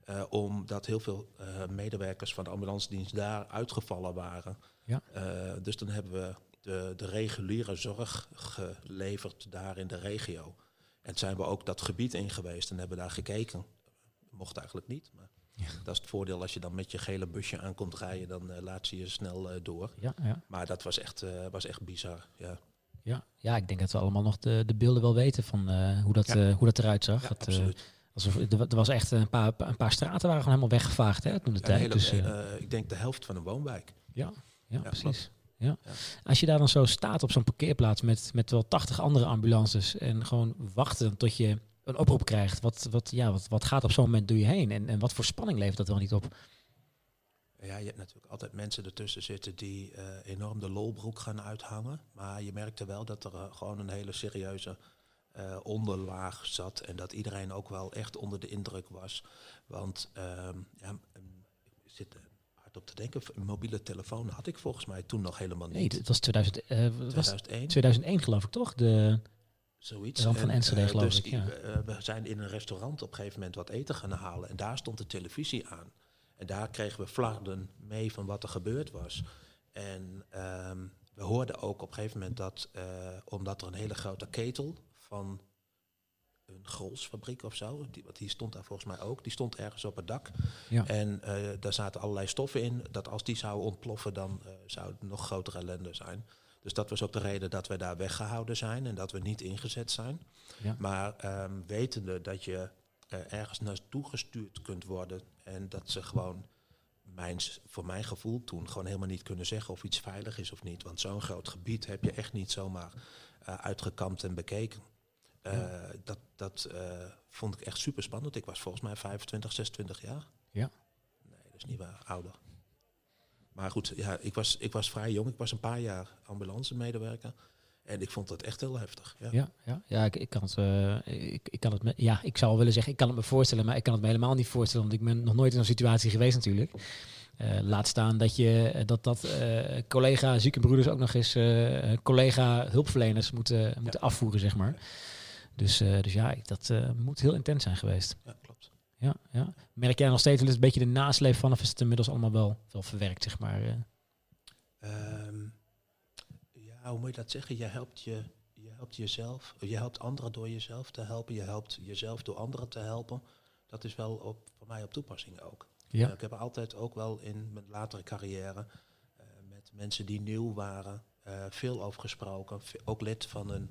Uh, omdat heel veel medewerkers van de ambulance dienst daar uitgevallen waren. Ja. Dus dan hebben we de, de reguliere zorg geleverd daar in de regio. En zijn we ook dat gebied in geweest en hebben daar gekeken. Mocht eigenlijk niet, maar ja. dat is het voordeel als je dan met je gele busje aankomt rijden, dan laat ze je snel door. Ja, ja. Maar dat was echt, was echt bizar. Ja. Ja, ja, ik denk dat we allemaal nog de, de beelden wel weten van hoe, dat, hoe dat eruit zag. Ja, absoluut. Alsof, er was echt een paar, een paar straten waren gewoon helemaal weggevaagd hè, toen de tijd. dus, uh, ik denk de helft van een woonwijk. Ja, ja, precies. Ja. Als je daar dan zo staat op zo'n parkeerplaats met, met wel 80 andere ambulances en gewoon wachten tot je een oproep krijgt, wat, wat, ja, wat, wat gaat op zo'n moment door je heen en, en wat voor spanning levert dat wel niet op? Ja, je hebt natuurlijk altijd mensen ertussen zitten die uh, enorm de lolbroek gaan uithangen. Maar je merkte wel dat er uh, gewoon een hele serieuze uh, onderlaag zat. En dat iedereen ook wel echt onder de indruk was. Want uh, ja, ik zit hard op te denken, een mobiele telefoon had ik volgens mij toen nog helemaal niet. Nee, het was, 2000, uh, 2001. Was 2001 geloof ik toch? De Zoiets. van Enschede uh, geloof dus ik, ja. we zijn in een restaurant op een gegeven moment wat eten gaan halen. En daar stond de televisie aan. En daar kregen we flarden mee van wat er gebeurd was. En um, we hoorden ook op een gegeven moment dat, uh, omdat er een hele grote ketel van een grolsfabriek of zo. Die, want die stond daar volgens mij ook. Die stond ergens op het dak. Ja. En uh, daar zaten allerlei stoffen in. Dat als die zou ontploffen, dan uh, zou het nog grotere ellende zijn. Dus dat was ook de reden dat we daar weggehouden zijn en dat we niet ingezet zijn. Ja. Maar um, wetende dat je uh, ergens naartoe gestuurd kunt worden en dat ze gewoon mijn, voor mijn gevoel toen gewoon helemaal niet kunnen zeggen of iets veilig is of niet. Want zo'n groot gebied heb je echt niet zomaar uh, uitgekampt en bekeken. Uh, ja. Dat, dat uh, vond ik echt super spannend. Ik was volgens mij 25, 26 jaar. Ja. Nee, dat is niet waar, ouder. Maar goed, ja, ik, was, ik was vrij jong. Ik was een paar jaar ambulance medewerker. En ik vond dat echt heel heftig. Ja, ja, ja, ja ik, ik, kan het, uh, ik, ik, kan het me, ja, ik zou willen zeggen, ik kan het me voorstellen, maar ik kan het me helemaal niet voorstellen, want ik ben nog nooit in zo'n situatie geweest natuurlijk. Uh, laat staan dat je dat, dat uh, collega ziekenbroeders ook nog eens collega hulpverleners moeten, moeten ja. afvoeren, zeg maar. Dus, dus ja, dat moet heel intens zijn geweest. Ja, klopt. Ja, ja. Merk jij nog steeds een beetje de nasleep van, of is het inmiddels allemaal wel, wel verwerkt, zeg maar? Um, ja, hoe moet je dat zeggen? Je helpt, je, je helpt jezelf, je helpt anderen door jezelf te helpen, je helpt jezelf door anderen te helpen. Dat is wel op, voor mij op toepassing ook. Ja. Uh, ik heb altijd ook wel in mijn latere carrière uh, met mensen die nieuw waren uh, veel over gesproken. Ook lid van een,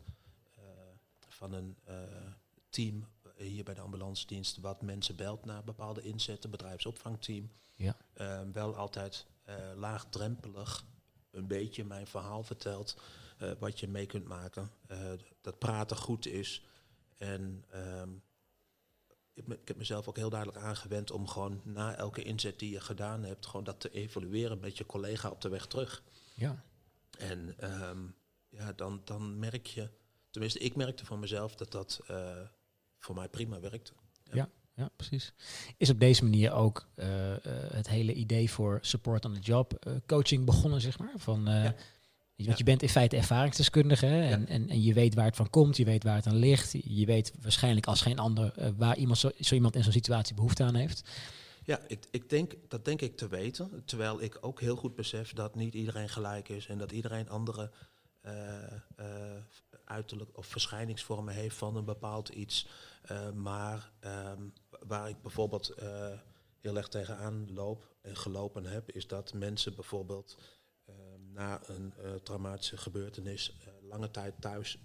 van een team hier bij de ambulance dienst wat mensen belt naar bepaalde inzetten, bedrijfsopvangteam. Ja. wel altijd laagdrempelig een beetje mijn verhaal vertelt, uh, wat je mee kunt maken. Dat praten goed is. En ehm, ik, ik, heb mezelf ook heel duidelijk aangewend om gewoon na elke inzet die je gedaan hebt, gewoon dat te evalueren met je collega op de weg terug. Ja. En ehm, ja, dan, dan merk je, tenminste ik merkte van mezelf dat dat uh, voor mij prima werkte. Ja. ja. precies. Is op deze manier ook uh, het hele idee voor support on the job coaching begonnen, zeg maar? Van, ja. Want je bent in feite ervaringsdeskundige hè? En, en, en, je weet waar het van komt, je weet waar het aan ligt. Je weet waarschijnlijk als geen ander uh, waar iemand zo, zo, iemand in zo'n situatie behoefte aan heeft. Ja, ik, ik denk, dat denk ik te weten. Terwijl ik ook heel goed besef dat niet iedereen gelijk is en dat iedereen andere uh, uh, uiterlijk of verschijningsvormen heeft van een bepaald iets. maar um, waar ik bijvoorbeeld heel erg tegenaan loop en gelopen heb, is dat mensen bijvoorbeeld na een uh, traumatische gebeurtenis lange tijd thuis,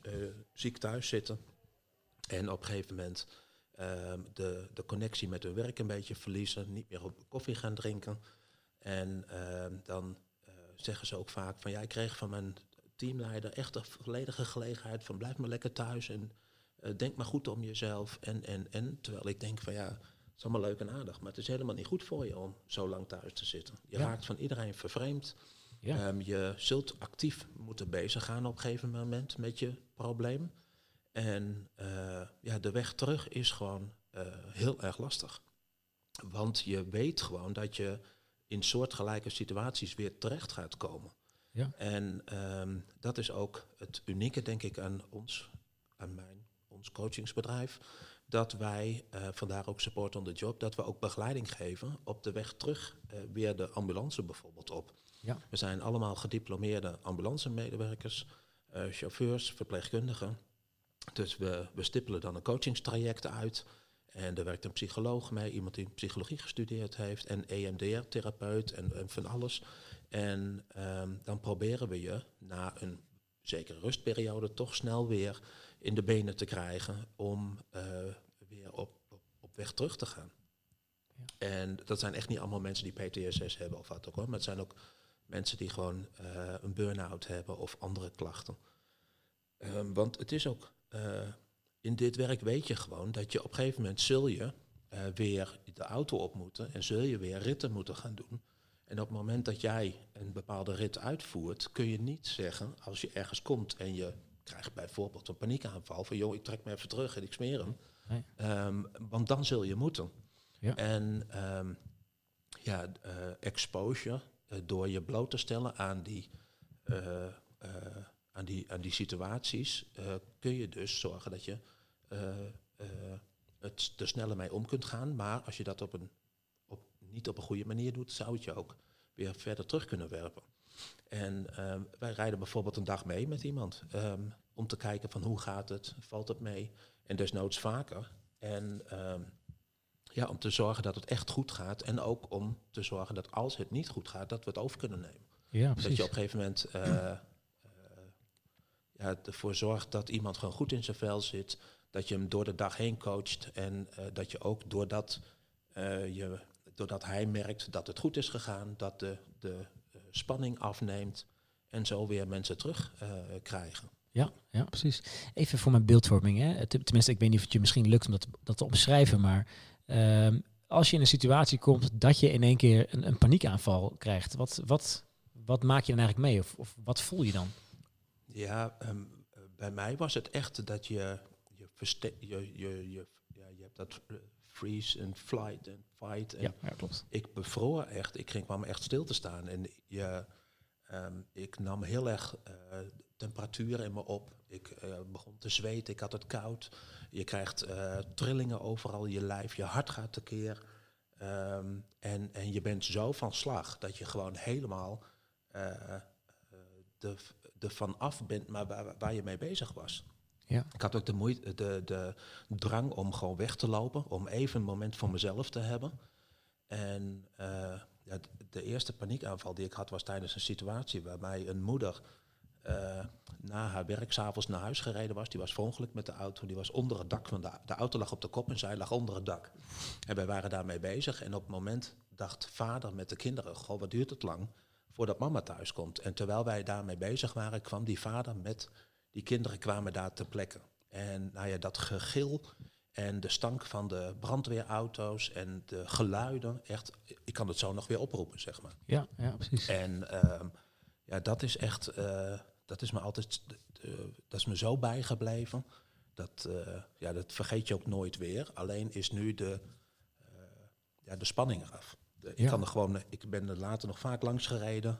ziek thuis zitten. En op een gegeven moment ehm, de, de connectie met hun werk een beetje verliezen, niet meer op koffie gaan drinken. En ehm, dan zeggen ze ook vaak van ja, ik kreeg van mijn teamleider echt een volledige gelegenheid van blijf maar lekker thuis en denk maar goed om jezelf. En, en, en terwijl ik denk van ja, het is allemaal leuk en aardig, maar het is helemaal niet goed voor je om zo lang thuis te zitten. Je raakt van iedereen vervreemd. Ja. Um, je zult actief moeten bezig gaan op een gegeven moment met je probleem. En uh, ja, de weg terug is gewoon uh, heel erg lastig. Want je weet gewoon dat je in soortgelijke situaties weer terecht gaat komen. Ja. En um, dat is ook het unieke, denk ik, aan ons, aan mijn, ons coachingsbedrijf. Dat wij, uh, vandaar ook support on the job, dat we ook begeleiding geven op de weg terug weer de ambulance bijvoorbeeld op. Ja. We zijn allemaal gediplomeerde ambulancemedewerkers, uh, chauffeurs, verpleegkundigen. Dus we, we stippelen dan een coachingstraject uit. En er werkt een psycholoog mee, iemand die psychologie gestudeerd heeft, en EMDR-therapeut en, en, van alles. En um, dan proberen we je na een zekere rustperiode toch snel weer in de benen te krijgen om uh, weer op, op, op, weg terug te gaan. Ja. En dat zijn echt niet allemaal mensen die PTSS hebben of wat ook hoor, maar het zijn ook Mensen die gewoon uh, een burn-out hebben of andere klachten. Um, want het is ook, uh, in dit werk weet je gewoon dat je op een gegeven moment zul je weer de auto op moeten en zul je weer ritten moeten gaan doen. En op het moment dat jij een bepaalde rit uitvoert, kun je niet zeggen, als je ergens komt en je krijgt bijvoorbeeld een paniekaanval van joh, ik trek me even terug en ik smeer hem. Nee. Um, want dan zul je moeten. Ja. En um, ja, exposure, uh, door je bloot te stellen aan die, uh, uh, aan die, aan die situaties, kun je dus zorgen dat je het er sneller mee om kunt gaan. Maar als je dat op een, niet op een goede manier doet, zou het je ook weer verder terug kunnen werpen. En wij rijden bijvoorbeeld een dag mee met iemand um, om te kijken van hoe gaat het, valt het mee en desnoods vaker. En um, ja, om te zorgen dat het echt goed gaat. En ook om te zorgen dat als het niet goed gaat, dat we het over kunnen nemen. Ja, dat je op een gegeven moment uh, uh, ja, ervoor zorgt dat iemand gewoon goed in zijn vel zit. Dat je hem door de dag heen coacht. En uh, dat je ook doordat, je, doordat hij merkt dat het goed is gegaan, dat de, de spanning afneemt. En zo weer mensen terug krijgen. Ja, ja, precies. Even voor mijn beeldvorming. Hè. Tenminste, ik weet niet of het je misschien lukt om dat, dat te omschrijven, maar Um, als je in een situatie komt dat je in één keer een, een paniekaanval krijgt, wat, wat, wat maak je dan eigenlijk mee? Of, of wat voel je dan? Ja, um, bij mij was het echt dat je, je, je, je, je, ja, je hebt dat uh, freeze en flight en fight. En ja, ja, klopt. Ik bevroor echt, ik ging kwam echt stil te staan. En je, um, ik nam heel erg uh, temperatuur in me op. Ik uh, begon te zweten, ik had het koud. Je krijgt uh, trillingen overal in je lijf, je hart gaat tekeer. Um, en, en je bent zo van slag dat je gewoon helemaal uh, de, de van af bent, maar waar, waar je mee bezig was. Ja. Ik had ook de, moeite, de, de drang om gewoon weg te lopen, om even een moment voor mezelf te hebben. En ja, de eerste paniekaanval die ik had was tijdens een situatie waarbij een moeder uh, na haar werk s'avonds naar huis gereden was. Die was verongelukt met de auto. Die was onder het dak van de, de auto lag op de kop en zij lag onder het dak. En wij waren daarmee bezig. En op het moment dacht vader met de kinderen: Goh, wat duurt het lang voordat mama thuis komt? En terwijl wij daarmee bezig waren, kwam die vader met die kinderen kwamen daar ter plekke. En nou ja, dat gegil en de stank van de brandweerauto's en de geluiden, echt, ik kan het zo nog weer oproepen, zeg maar. Ja, ja precies. En ehm, ja, dat is echt, uh, dat is me altijd, dat is me zo bijgebleven. Dat, uh, ja, dat vergeet je ook nooit weer. Alleen is nu de, uh, ja, de spanning eraf. De, ik, kan er gewoon, ik ben er later nog vaak langs gereden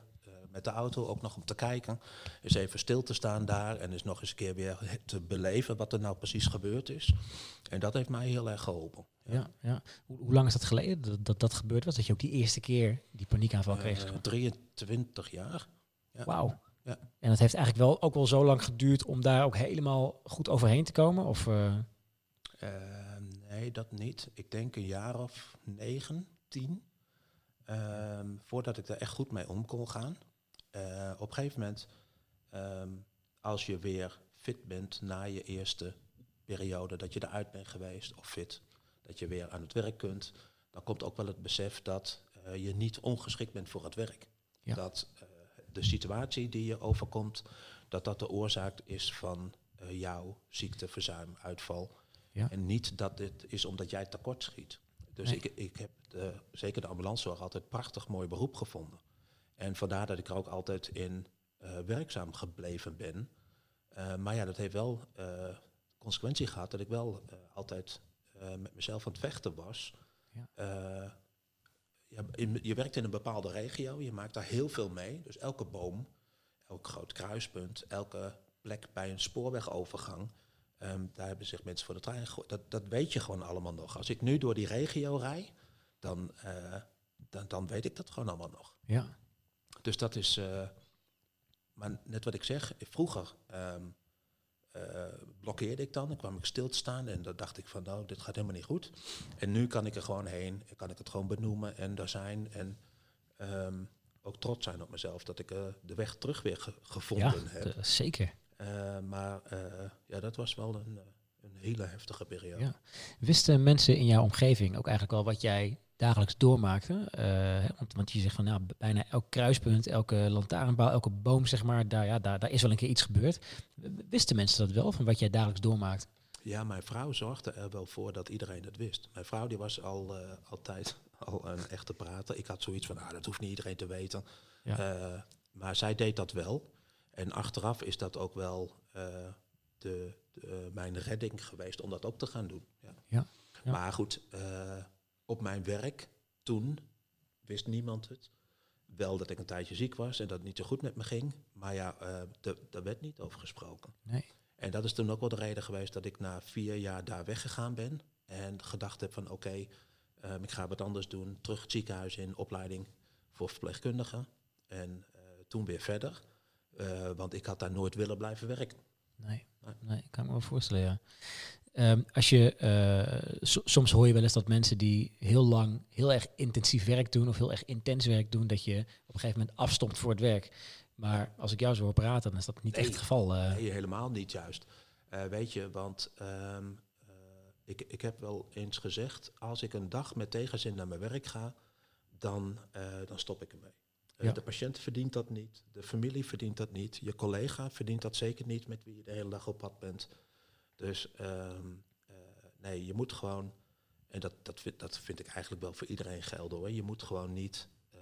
met de auto, ook nog om te kijken. Eens even stil te staan daar en eens nog eens een keer weer te beleven wat er nou precies gebeurd is. En dat heeft mij heel erg geholpen. Ja, ja. Hoe, hoe, lang is dat geleden dat, dat dat gebeurd was? Dat je ook die eerste keer die paniekaanval uh, kreeg? 23 jaar. Ja. Wauw. Ja. En het heeft eigenlijk wel ook wel zo lang geduurd om daar ook helemaal goed overheen te komen? Of, uh... Uh, nee, dat niet. Ik denk een jaar of negen, tien. Ehm, voordat ik er echt goed mee om kon gaan. Uh, op een gegeven moment, um, als je weer fit bent na je eerste periode dat je eruit bent geweest, of fit, dat je weer aan het werk kunt, dan komt ook wel het besef dat uh, je niet ongeschikt bent voor het werk. Ja. Dat uh, de situatie die je overkomt, dat dat de oorzaak is van jouw ziekte, verzuim, uitval. Ja. En niet dat dit is omdat jij tekort schiet. Dus nee. ik, ik heb de, zeker de ambulancezorg altijd prachtig mooi beroep gevonden. En vandaar dat ik er ook altijd in uh, werkzaam gebleven ben. Uh, maar ja, dat heeft wel uh, consequentie gehad dat ik wel altijd met mezelf aan het vechten was. Ja. Ja, in, je werkt in een bepaalde regio, je maakt daar heel veel mee. Dus elke boom, elk groot kruispunt, elke plek bij een spoorwegovergang, um, daar hebben zich mensen voor de trein gegooid. Dat, dat weet je gewoon allemaal nog. Als ik nu door die regio rij, dan, dan, dan weet ik dat gewoon allemaal nog. Ja. Dus dat is, uh, maar net wat ik zeg, vroeger um, uh, blokkeerde ik dan, dan kwam ik stil te staan en dan dacht ik van nou, dit gaat helemaal niet goed. En nu kan ik er gewoon heen, kan ik het gewoon benoemen en daar zijn en um, ook trots zijn op mezelf dat ik uh, de weg terug weer ge gevonden ja, heb. zeker. maar ja, dat was wel een, een hele heftige periode. Ja. Wisten mensen in jouw omgeving ook eigenlijk al wat jij dagelijks doormaakte. Uh, want, want, je zegt van nou, bijna elk kruispunt, elke lantaarnpaal, elke boom, zeg maar, daar, ja, daar, daar is wel een keer iets gebeurd. Wisten mensen dat wel, van wat jij dagelijks doormaakt? Ja, mijn vrouw zorgde er wel voor dat iedereen het wist. Mijn vrouw die was al uh, altijd al een echte prater. Ik had zoiets van, ah, dat hoeft niet iedereen te weten. Ja. Uh, maar zij deed dat wel. En achteraf is dat ook wel de, de, mijn redding geweest om dat ook te gaan doen. Ja. ja, ja. Maar goed, op mijn werk toen wist niemand het. Wel dat ik een tijdje ziek was en dat het niet zo goed met me ging. Maar ja, uh, daar werd niet over gesproken. Nee. En dat is toen ook wel de reden geweest dat ik na vier jaar daar weggegaan ben. En gedacht heb van oké, okay, um, ik ga wat anders doen. Terug het ziekenhuis in, opleiding voor verpleegkundigen. En uh, toen weer verder. Uh, want ik had daar nooit willen blijven werken. Nee, nee, nee kan me wel voorstellen, ja. Um, als je, uh, so, soms hoor je wel eens dat mensen die heel lang heel erg intensief werk doen of heel erg intens werk doen, dat je op een gegeven moment afstomt voor het werk. Maar als ik jou zo hoor praten, dan is dat niet nee, echt het geval. Uh. Nee, helemaal niet juist. Uh, weet je, want um, ik, ik heb wel eens gezegd, als ik een dag met tegenzin naar mijn werk ga, dan, dan stop ik ermee. Ja. De patiënt verdient dat niet, de familie verdient dat niet, je collega verdient dat zeker niet met wie je de hele dag op pad bent. Dus um, uh, nee, je moet gewoon, en dat, dat, vind, dat vind ik eigenlijk wel voor iedereen gelden hoor, je moet gewoon niet uh,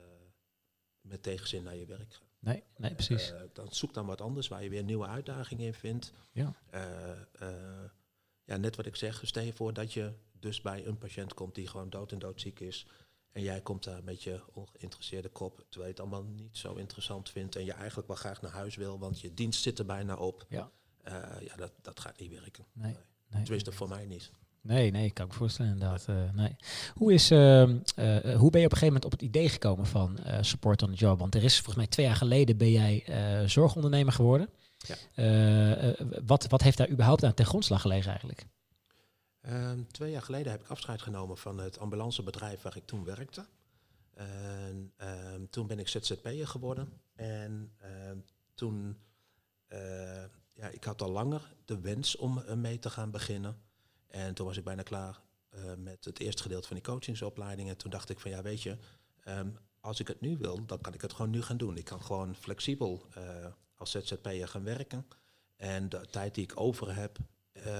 met tegenzin naar je werk gaan. Nee, nee precies. Uh, dan zoek dan wat anders waar je weer nieuwe uitdagingen in vindt. Ja. ja, net wat ik zeg, stel je voor dat je dus bij een patiënt komt die gewoon dood en doodziek is. En jij komt daar met je ongeïnteresseerde kop, terwijl je het allemaal niet zo interessant vindt en je eigenlijk wel graag naar huis wil, want je dienst zit er bijna op. Ja. Uh, ja, dat, dat gaat niet werken. Nee. nee. nee. Tenminste, voor mij niet. Nee, nee, kan ik me voorstellen inderdaad. Uh, nee. hoe, is, uh, hoe ben je op een gegeven moment op het idee gekomen van support on the job? Want er is volgens mij twee jaar geleden ben jij zorgondernemer geworden. Ja. wat, wat heeft daar überhaupt aan ten grondslag gelegen eigenlijk? Ehm, twee jaar geleden heb ik afscheid genomen van het ambulancebedrijf waar ik toen werkte. En ehm, toen ben ik ZZP'er geworden. En ehm, toen ja, ik had al langer de wens om uh, mee te gaan beginnen. En toen was ik bijna klaar uh, met het eerste gedeelte van die coachingsopleiding. En toen dacht ik van ja, weet je, um, als ik het nu wil, dan kan ik het gewoon nu gaan doen. Ik kan gewoon flexibel uh, als ZZP'er gaan werken. En de tijd die ik over heb,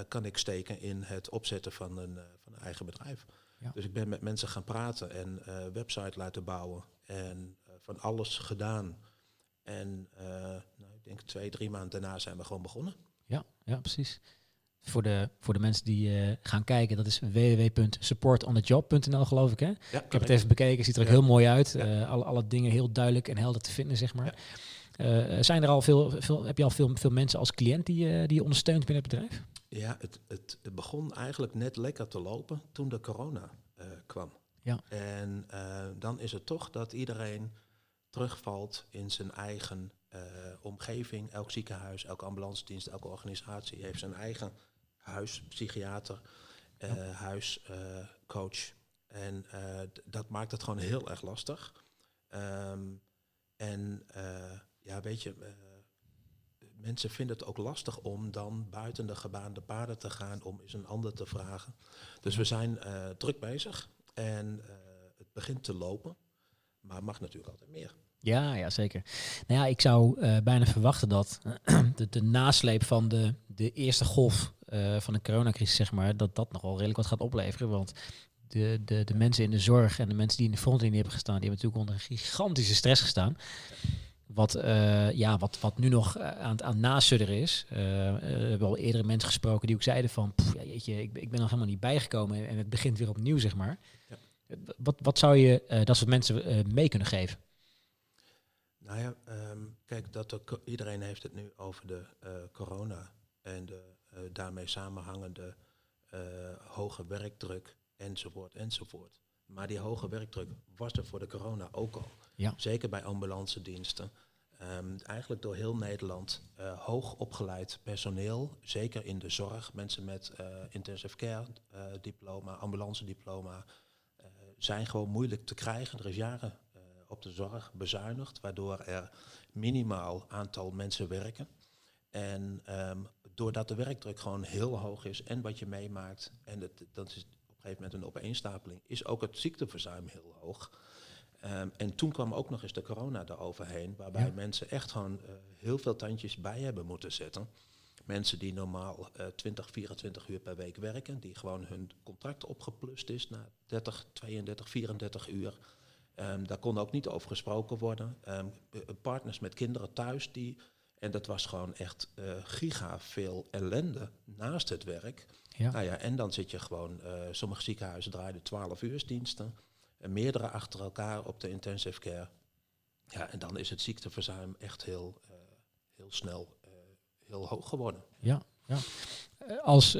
kan ik steken in het opzetten van een, van een eigen bedrijf. Dus ik ben met mensen gaan praten en website laten bouwen en van alles gedaan. En nou, denk twee, drie maanden daarna zijn we gewoon begonnen. Ja, ja precies. Voor de, voor de mensen die uh, gaan kijken, dat is www.supportonthejob.nl geloof ik. Hè? Ja, ik heb het even bekeken, ziet er ook heel mooi uit. Uh, alle, alle dingen heel duidelijk en helder te vinden, zeg maar. Uh, zijn er al veel, veel, heb je al veel, veel mensen als cliënt die, die je ondersteunt binnen het bedrijf? Ja, het, het, het begon eigenlijk net lekker te lopen toen de corona kwam. Ja. En dan is het toch dat iedereen terugvalt in zijn eigen omgeving. Elk ziekenhuis, elke ambulance dienst, elke organisatie heeft zijn eigen huispsychiater, uh, huiscoach. en uh, dat maakt het gewoon heel erg lastig. Um, en ja, weet je, mensen vinden het ook lastig om dan buiten de gebaande paden te gaan om eens een ander te vragen. Dus we zijn druk bezig en het begint te lopen, maar mag natuurlijk altijd meer. Ja, ja, zeker. Nou ja, ik zou uh, bijna verwachten dat de, de nasleep van de, de eerste golf uh, van de coronacrisis, zeg maar, dat dat nogal redelijk wat gaat opleveren. Want de, de, de mensen in de zorg en de mensen die in de frontlinie hebben gestaan, die hebben natuurlijk onder een gigantische stress gestaan. Wat, uh, ja, wat, wat nu nog aan, aan nasudderen is. Uh, we hebben al eerdere mensen gesproken die ook zeiden van... Pff, ja, jeetje, ik, ik ben nog helemaal niet bijgekomen en het begint weer opnieuw, zeg maar. Ja. Wat, wat zou je dat soort mensen mee kunnen geven? Nou ja, um, kijk, dat iedereen heeft het nu over de corona en de uh, daarmee samenhangende uh, hoge werkdruk enzovoort enzovoort. Maar die hoge werkdruk was er voor de corona ook al. Ja. Zeker bij ambulance diensten. Um, eigenlijk door heel Nederland uh, hoog opgeleid personeel, zeker in de zorg, mensen met uh, intensive care uh, diploma, ambulance diploma, zijn gewoon moeilijk te krijgen. Er is jaren op de zorg bezuinigd, waardoor er minimaal aantal mensen werken. En um, doordat de werkdruk gewoon heel hoog is en wat je meemaakt, en het, dat is op een gegeven moment een opeenstapeling, is ook het ziekteverzuim heel hoog. Um, en toen kwam ook nog eens de corona eroverheen, waarbij mensen echt gewoon uh, heel veel tandjes bij hebben moeten zetten. Mensen die normaal uh, 20, 24 uur per week werken, die gewoon hun contract opgeplust is naar 30, 32, 34 uur. Um, daar kon ook niet over gesproken worden. Um, partners met kinderen thuis die en dat was gewoon echt uh, giga veel ellende naast het werk. Ja. Nou ja, en dan zit je gewoon, uh, sommige ziekenhuizen draaiden 12 uursdiensten, en meerdere achter elkaar op de intensive care. Ja, en dan is het ziekteverzuim echt heel, uh, heel snel heel hoog geworden. Ja, ja. Als,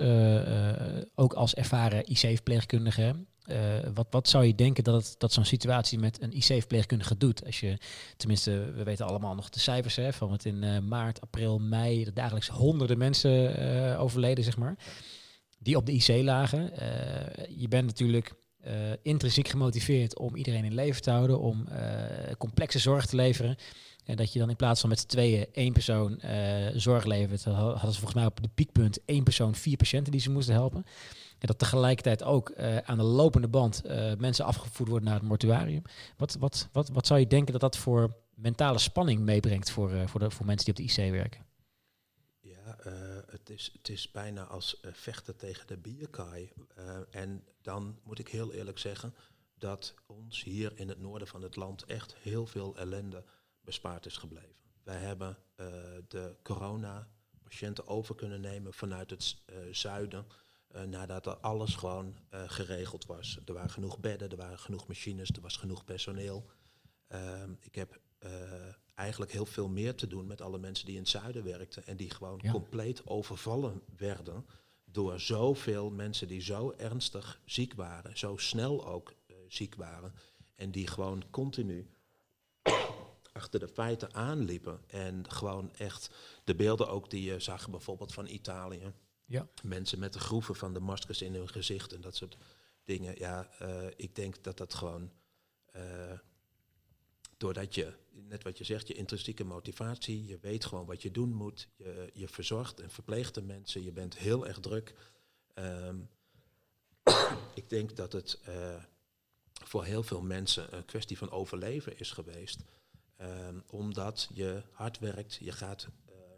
ook als ervaren IC-verpleegkundige uh, wat, wat zou je denken dat, dat zo'n situatie met een IC-verpleegkundige doet? Als je, tenminste, we weten allemaal nog de cijfers hè, van het in uh, maart, april, mei, dat dagelijks honderden mensen uh, overleden, zeg maar, die op de IC lagen. je bent natuurlijk intrinsiek gemotiveerd om iedereen in leven te houden, om complexe zorg te leveren. En dat je dan in plaats van met z'n tweeën één persoon zorg levert, hadden ze volgens mij op de piekpunt één persoon vier patiënten die ze moesten helpen. En dat tegelijkertijd ook uh, aan de lopende band uh, mensen afgevoerd worden naar het mortuarium. Wat, wat, wat, wat zou je denken dat dat voor mentale spanning meebrengt voor, uh, voor, de, voor mensen die op de IC werken? Ja, het, is, het is bijna als vechten tegen de bierkaai. en dan moet ik heel eerlijk zeggen dat ons hier in het noorden van het land echt heel veel ellende bespaard is gebleven. Wij hebben de corona-patiënten over kunnen nemen vanuit het zuiden. Uh, nadat er alles gewoon uh, geregeld was. Er waren genoeg bedden, er waren genoeg machines, er was genoeg personeel. Uh, ik heb uh, eigenlijk heel veel meer te doen met alle mensen die in het zuiden werkten en die gewoon ja. compleet overvallen werden door zoveel mensen die zo ernstig ziek waren, zo snel ook ziek waren en die gewoon continu achter de feiten aanliepen en gewoon echt de beelden ook die je zag bijvoorbeeld van Italië ja. Mensen met de groeven van de maskers in hun gezicht en dat soort dingen. Ja, uh, ik denk dat dat gewoon. Uh, doordat je, net wat je zegt, je intrinsieke motivatie, je weet gewoon wat je doen moet, je, je verzorgt en verpleegt de mensen, je bent heel erg druk. Um, ik denk dat het uh, voor heel veel mensen een kwestie van overleven is geweest. Um, omdat je hard werkt, je gaat,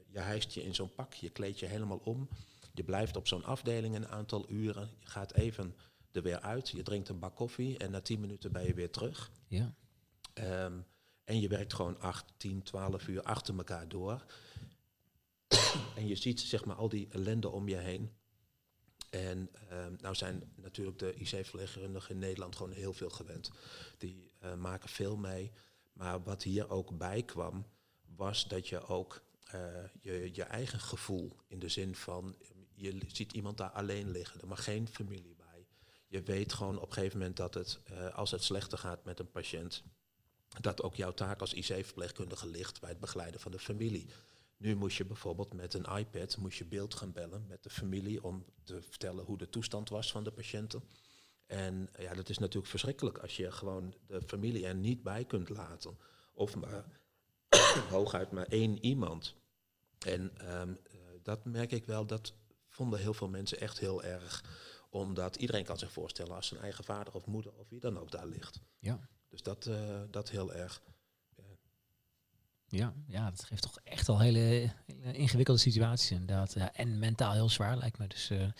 je hijst je in zo'n pak, je kleed je helemaal om. Je blijft op zo'n afdeling een aantal uren. Je gaat even er weer uit. Je drinkt een bak koffie en na tien minuten ben je weer terug. Ja. Um, en je werkt gewoon 8, 10, 12 uur achter elkaar door. en je ziet zeg maar al die ellende om je heen. En um, nou zijn natuurlijk de IC-verpleegkundigen in Nederland gewoon heel veel gewend. Die uh, maken veel mee. Maar wat hier ook bij kwam, was dat je ook uh, je, je eigen gevoel in de zin van je ziet iemand daar alleen liggen, er mag geen familie bij. Je weet gewoon op een gegeven moment dat het, uh, als het slechter gaat met een patiënt, dat ook jouw taak als IC-verpleegkundige ligt bij het begeleiden van de familie. Nu moest je bijvoorbeeld met een iPad moest je beeld gaan bellen met de familie om te vertellen hoe de toestand was van de patiënten. En ja, dat is natuurlijk verschrikkelijk als je gewoon de familie er niet bij kunt laten. Of maar hooguit maar één iemand. En um, dat merk ik wel, dat vonden heel veel mensen echt heel erg. Omdat iedereen kan zich voorstellen als zijn eigen vader of moeder of wie dan ook daar ligt. Ja. Dus dat, uh, dat heel erg. Ja, ja, dat geeft toch echt al hele, hele ingewikkelde situaties inderdaad. Ja, en mentaal heel zwaar lijkt me. Dus uh, ja,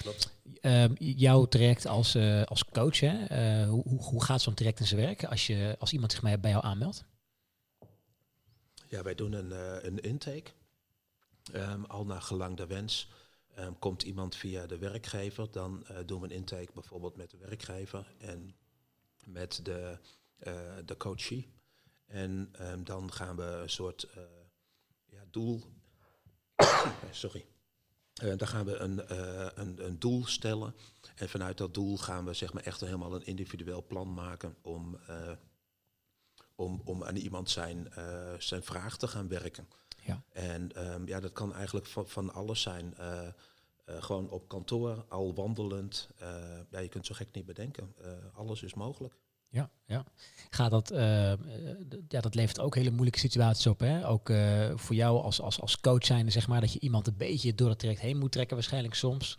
klopt. Uh, jouw traject als, uh, als coach, hè? hoe, hoe gaat zo'n traject in zijn werk als, je, als iemand zich bij jou aanmeldt? Ja, wij doen een, een intake. Um, al naar gelang de wens. Um, komt iemand via de werkgever, dan doen we een intake bijvoorbeeld met de werkgever en met de, de coachie. En um, dan gaan we een soort uh, ja, doel. Sorry. Uh, dan gaan we een, uh, een, een, doel stellen. En vanuit dat doel gaan we zeg maar, echt helemaal een individueel plan maken om, om, om aan iemand zijn, zijn vraag te gaan werken. Ja. En um, ja, dat kan eigenlijk van, van alles zijn. gewoon op kantoor, al wandelend. ja, je kunt zo gek niet bedenken. alles is mogelijk. Ja, ja. Gaat dat, uh, ja, dat levert ook hele moeilijke situaties op. Hè? Ook voor jou als, als, als coach zijn, zeg maar, dat je iemand een beetje door het traject heen moet trekken, waarschijnlijk soms.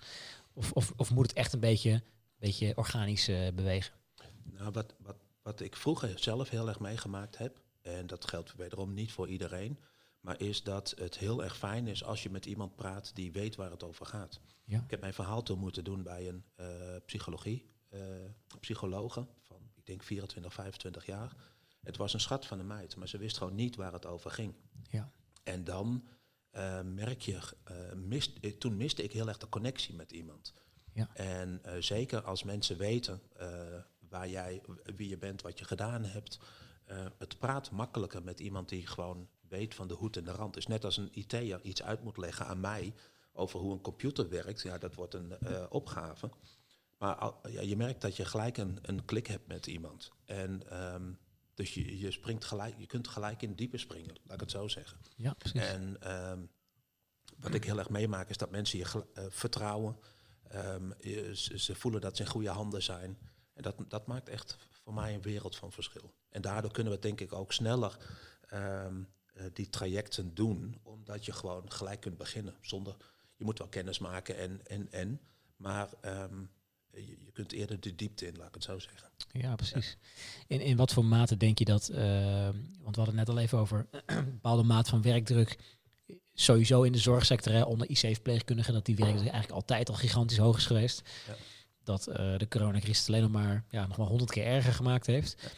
Of, of, of moet het echt een beetje, beetje organisch bewegen? Nou, wat, wat, wat ik vroeger zelf heel erg meegemaakt heb, en dat geldt wederom niet voor iedereen, maar is dat het heel erg fijn is als je met iemand praat die weet waar het over gaat. Ja. Ik heb mijn verhaal toen moeten doen bij een psychologie, psychologe ik denk 24, 25 jaar. Het was een schat van een meid, maar ze wist gewoon niet waar het over ging. Ja. En dan uh, merk je, uh, mist, toen miste ik heel erg de connectie met iemand. Ja. En uh, zeker als mensen weten waar jij, wie je bent, wat je gedaan hebt. het praat makkelijker met iemand die gewoon weet van de hoed en de rand. is net als een IT'er iets uit moet leggen aan mij over hoe een computer werkt. Ja, dat wordt een opgave. Maar ja, je merkt dat je gelijk een, een klik hebt met iemand. En um, dus je, je springt gelijk, je kunt gelijk in het diepe springen, laat ik het zo zeggen. Ja, precies. En um, wat ik heel erg meemaak is dat mensen je uh, vertrouwen. Um, je, ze voelen dat ze in goede handen zijn. En dat, dat maakt echt voor mij een wereld van verschil. En daardoor kunnen we denk ik ook sneller um, die trajecten doen, omdat je gewoon gelijk kunt beginnen. Zonder, je moet wel kennis maken en, en, en. Maar um, je, je, kunt eerder de diepte in, laat ik het zo zeggen. Ja, precies. In, in wat voor mate denk je dat, uh, want we hadden het net al even over een bepaalde maat van werkdruk, sowieso in de zorgsector hè, onder IC-verpleegkundigen, dat die werkdruk eigenlijk altijd al gigantisch hoog is geweest. Ja. Dat uh, de coronacrisis alleen nog maar, ja, nog maar honderd keer erger gemaakt heeft. Ja.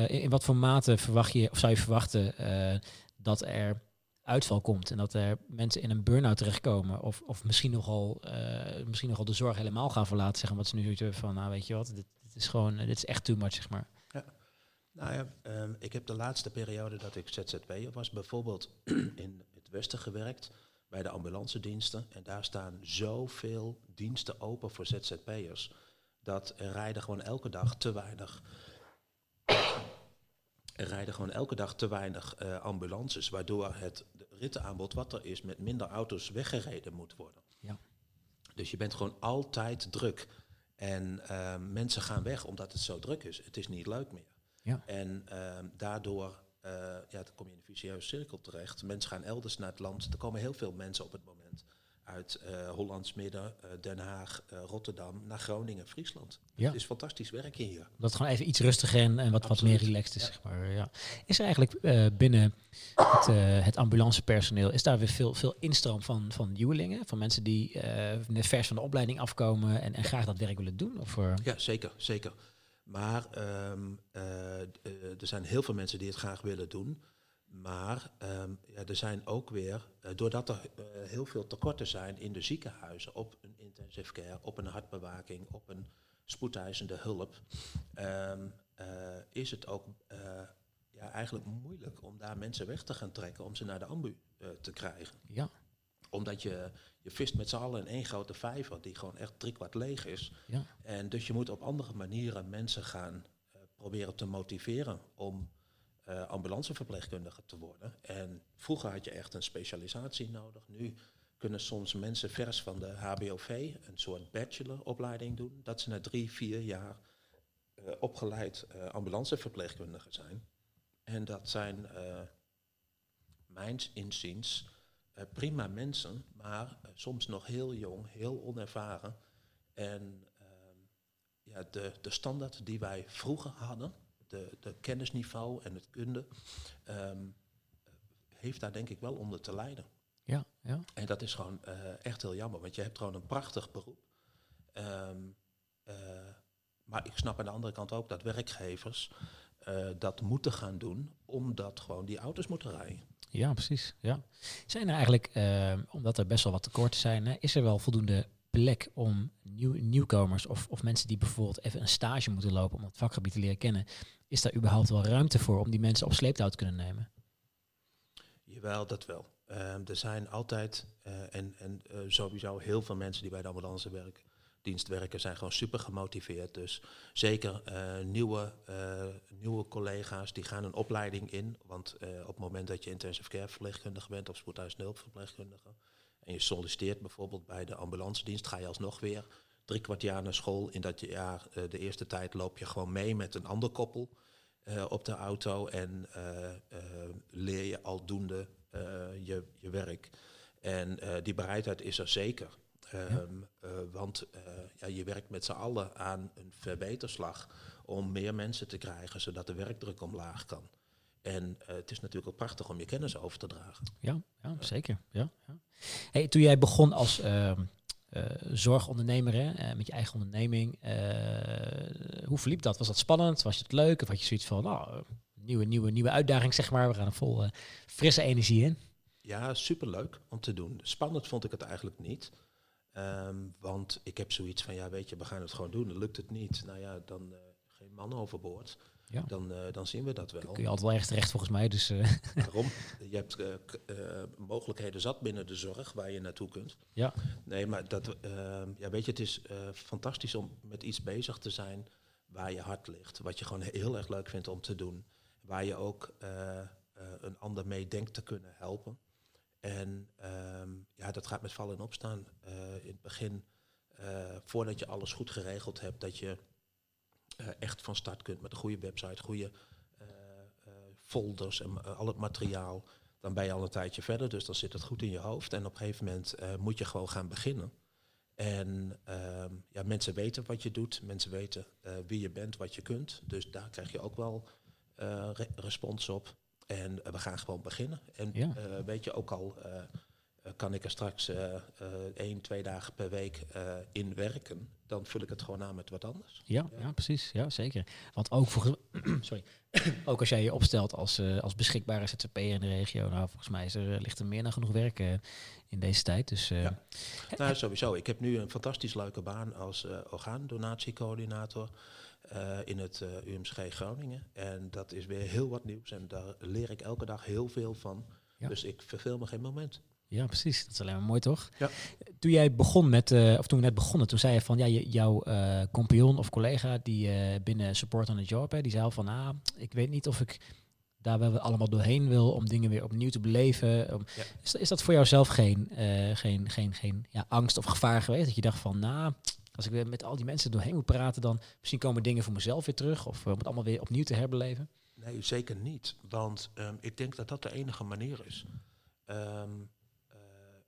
Uh, in, in, wat voor mate verwacht je, of zou je verwachten dat er uitval komt en dat er mensen in een burn-out terechtkomen of, of misschien, nogal, uh, misschien nogal de zorg helemaal gaan verlaten, zeggen wat ze nu zoiets van, nou weet je wat, dit, dit, is gewoon, dit is echt too much, zeg maar. Ja. Nou ja, um, ik heb de laatste periode dat ik ZZP'er was, bijvoorbeeld in het Westen gewerkt, bij de ambulance diensten. En daar staan zoveel diensten open voor ZZP'ers, dat er rijden gewoon elke dag te weinig er rijden gewoon elke dag te weinig uh, ambulances, waardoor het rittenaanbod wat er is met minder auto's weggereden moet worden. Ja. Dus je bent gewoon altijd druk. En uh, mensen gaan weg omdat het zo druk is. Het is niet leuk meer. Ja. En uh, daardoor uh, ja, dan kom je in een vicieuze cirkel terecht. Mensen gaan elders naar het land. Er komen heel veel mensen op het moment uit uh, Hollands Midden, uh, Den Haag, uh, Rotterdam naar Groningen, Friesland. Ja. Het is fantastisch werk hier. Dat gewoon even iets rustiger en, en wat, wat meer relaxed is. Ja. Zeg maar, ja. Is er eigenlijk binnen het, het ambulancepersoneel, is daar weer veel, veel instroom van, van nieuwelingen? Van mensen die net vers van de opleiding afkomen en, en graag dat werk willen doen? Of, Ja, zeker, zeker. Maar um, er zijn heel veel mensen die het graag willen doen. Maar um, ja, er zijn ook weer, uh, doordat er uh, heel veel tekorten zijn in de ziekenhuizen op een intensive care, op een hartbewaking, op een spoedeisende hulp, um, uh, is het ook ja, eigenlijk moeilijk om daar mensen weg te gaan trekken om ze naar de ambu te krijgen. Ja. Omdat je, je vist met z'n allen in één grote vijver die gewoon echt driekwart leeg is. Ja. En dus je moet op andere manieren mensen gaan proberen te motiveren om uh, ambulanceverpleegkundige te worden. En vroeger had je echt een specialisatie nodig. Nu kunnen soms mensen vers van de HBOV een soort bacheloropleiding doen. Dat ze na drie, vier jaar uh, opgeleid uh, ambulanceverpleegkundige zijn. En dat zijn, mijns inziens, prima mensen, maar soms nog heel jong, heel onervaren. En ehm, ja, de, de standaard die wij vroeger hadden, de, de kennisniveau en het kunde um, heeft daar denk ik wel onder te lijden. Ja, ja. En dat is gewoon uh, echt heel jammer, want je hebt gewoon een prachtig beroep. Um, uh, maar ik snap aan de andere kant ook dat werkgevers uh, dat moeten gaan doen, omdat gewoon die auto's moeten rijden. Ja, precies. Ja. Zijn er eigenlijk, omdat er best wel wat tekorten zijn, hè, is er wel voldoende plek om nieuw, nieuwkomers of, of mensen die bijvoorbeeld even een stage moeten lopen om het vakgebied te leren kennen, is daar überhaupt wel ruimte voor om die mensen op sleeptouw te kunnen nemen? Jawel, dat wel. Uh, er zijn altijd, uh, en, en uh, sowieso heel veel mensen die bij de ambulance werken, dienst werken, zijn gewoon super gemotiveerd. Dus zeker nieuwe, nieuwe collega's die gaan een opleiding in. Want op het moment dat je intensive care verpleegkundige bent of spoedhuis verpleegkundige, en je solliciteert bijvoorbeeld bij de ambulance dienst, ga je alsnog weer drie kwart jaar naar school. In dat jaar, uh, de eerste tijd loop je gewoon mee met een ander koppel uh, op de auto en uh, leer je aldoende je, je werk. En die bereidheid is er zeker. Um, ja. want ja, je werkt met z'n allen aan een verbeterslag om meer mensen te krijgen, zodat de werkdruk omlaag kan. En uh, het is natuurlijk ook prachtig om je kennis over te dragen. Ja, ja zeker. Ja, ja. Hey, toen jij begon als uh, uh, zorgondernemer hè, met je eigen onderneming, hoe verliep dat? Was dat spannend? Was het leuk? Of had je zoiets van, nou, nieuwe, nieuwe, nieuwe uitdaging, zeg maar. We gaan er vol frisse energie in. Ja, superleuk om te doen. Spannend vond ik het eigenlijk niet. Um, want ik heb zoiets van, ja, weet je, we gaan het gewoon doen. Dan lukt het niet. Nou ja, dan geen man overboord ja. dan, uh, dan zien we dat wel. kun je altijd wel ergens terecht volgens mij. Dus, uh. Waarom? Je hebt uh, mogelijkheden zat binnen de zorg waar je naartoe kunt. Ja. Nee, maar dat, ehm, ja, weet je, het is fantastisch om met iets bezig te zijn waar je hart ligt. Wat je gewoon heel erg leuk vindt om te doen. Waar je ook een ander mee denkt te kunnen helpen. En um, ja, dat gaat met vallen en opstaan. in het begin, voordat je alles goed geregeld hebt, dat je uh, echt van start kunt met een goede website, goede uh, uh, folders en al het materiaal, dan ben je al een tijdje verder. Dus dan zit het goed in je hoofd. En op een gegeven moment moet je gewoon gaan beginnen. En ehm, ja, mensen weten wat je doet, mensen weten wie je bent, wat je kunt. Dus daar krijg je ook wel re respons op. En we gaan gewoon beginnen. En ja. weet je ook al kan ik er straks uh, uh, één, twee dagen per week uh, in werken, dan vul ik het gewoon aan met wat anders. Ja, ja. ja precies. Ja, zeker. Want ook, voor, sorry, ook als jij je opstelt als, als beschikbare ZZP'er in de regio, nou, volgens mij is er, ligt er meer dan genoeg werk in deze tijd. Dus, ja. Nou, sowieso. Ik heb nu een fantastisch leuke baan als orgaandonatiecoördinator. Uh, in het uh, UMSG Groningen. En dat is weer heel wat nieuws en daar leer ik elke dag heel veel van. Ja. Dus ik verveel me geen moment. Ja, precies. Dat is alleen maar mooi, toch? Ja. Toen jij begon met, uh, of toen we net begonnen, toen zei je van, ja, jouw uh, compagnon of collega die uh, binnen Support on the Job, hè, die zei al van, ah, ik weet niet of ik daar wel allemaal doorheen wil om dingen weer opnieuw te beleven. Ja. Is, is, dat voor jou zelf geen, geen, geen, geen ja, angst of gevaar geweest? Dat je dacht van, nou, als ik weer met al die mensen doorheen moet praten, dan misschien komen dingen voor mezelf weer terug of om het allemaal weer opnieuw te herbeleven? Nee, zeker niet. Want um, ik denk dat dat de enige manier is. Um,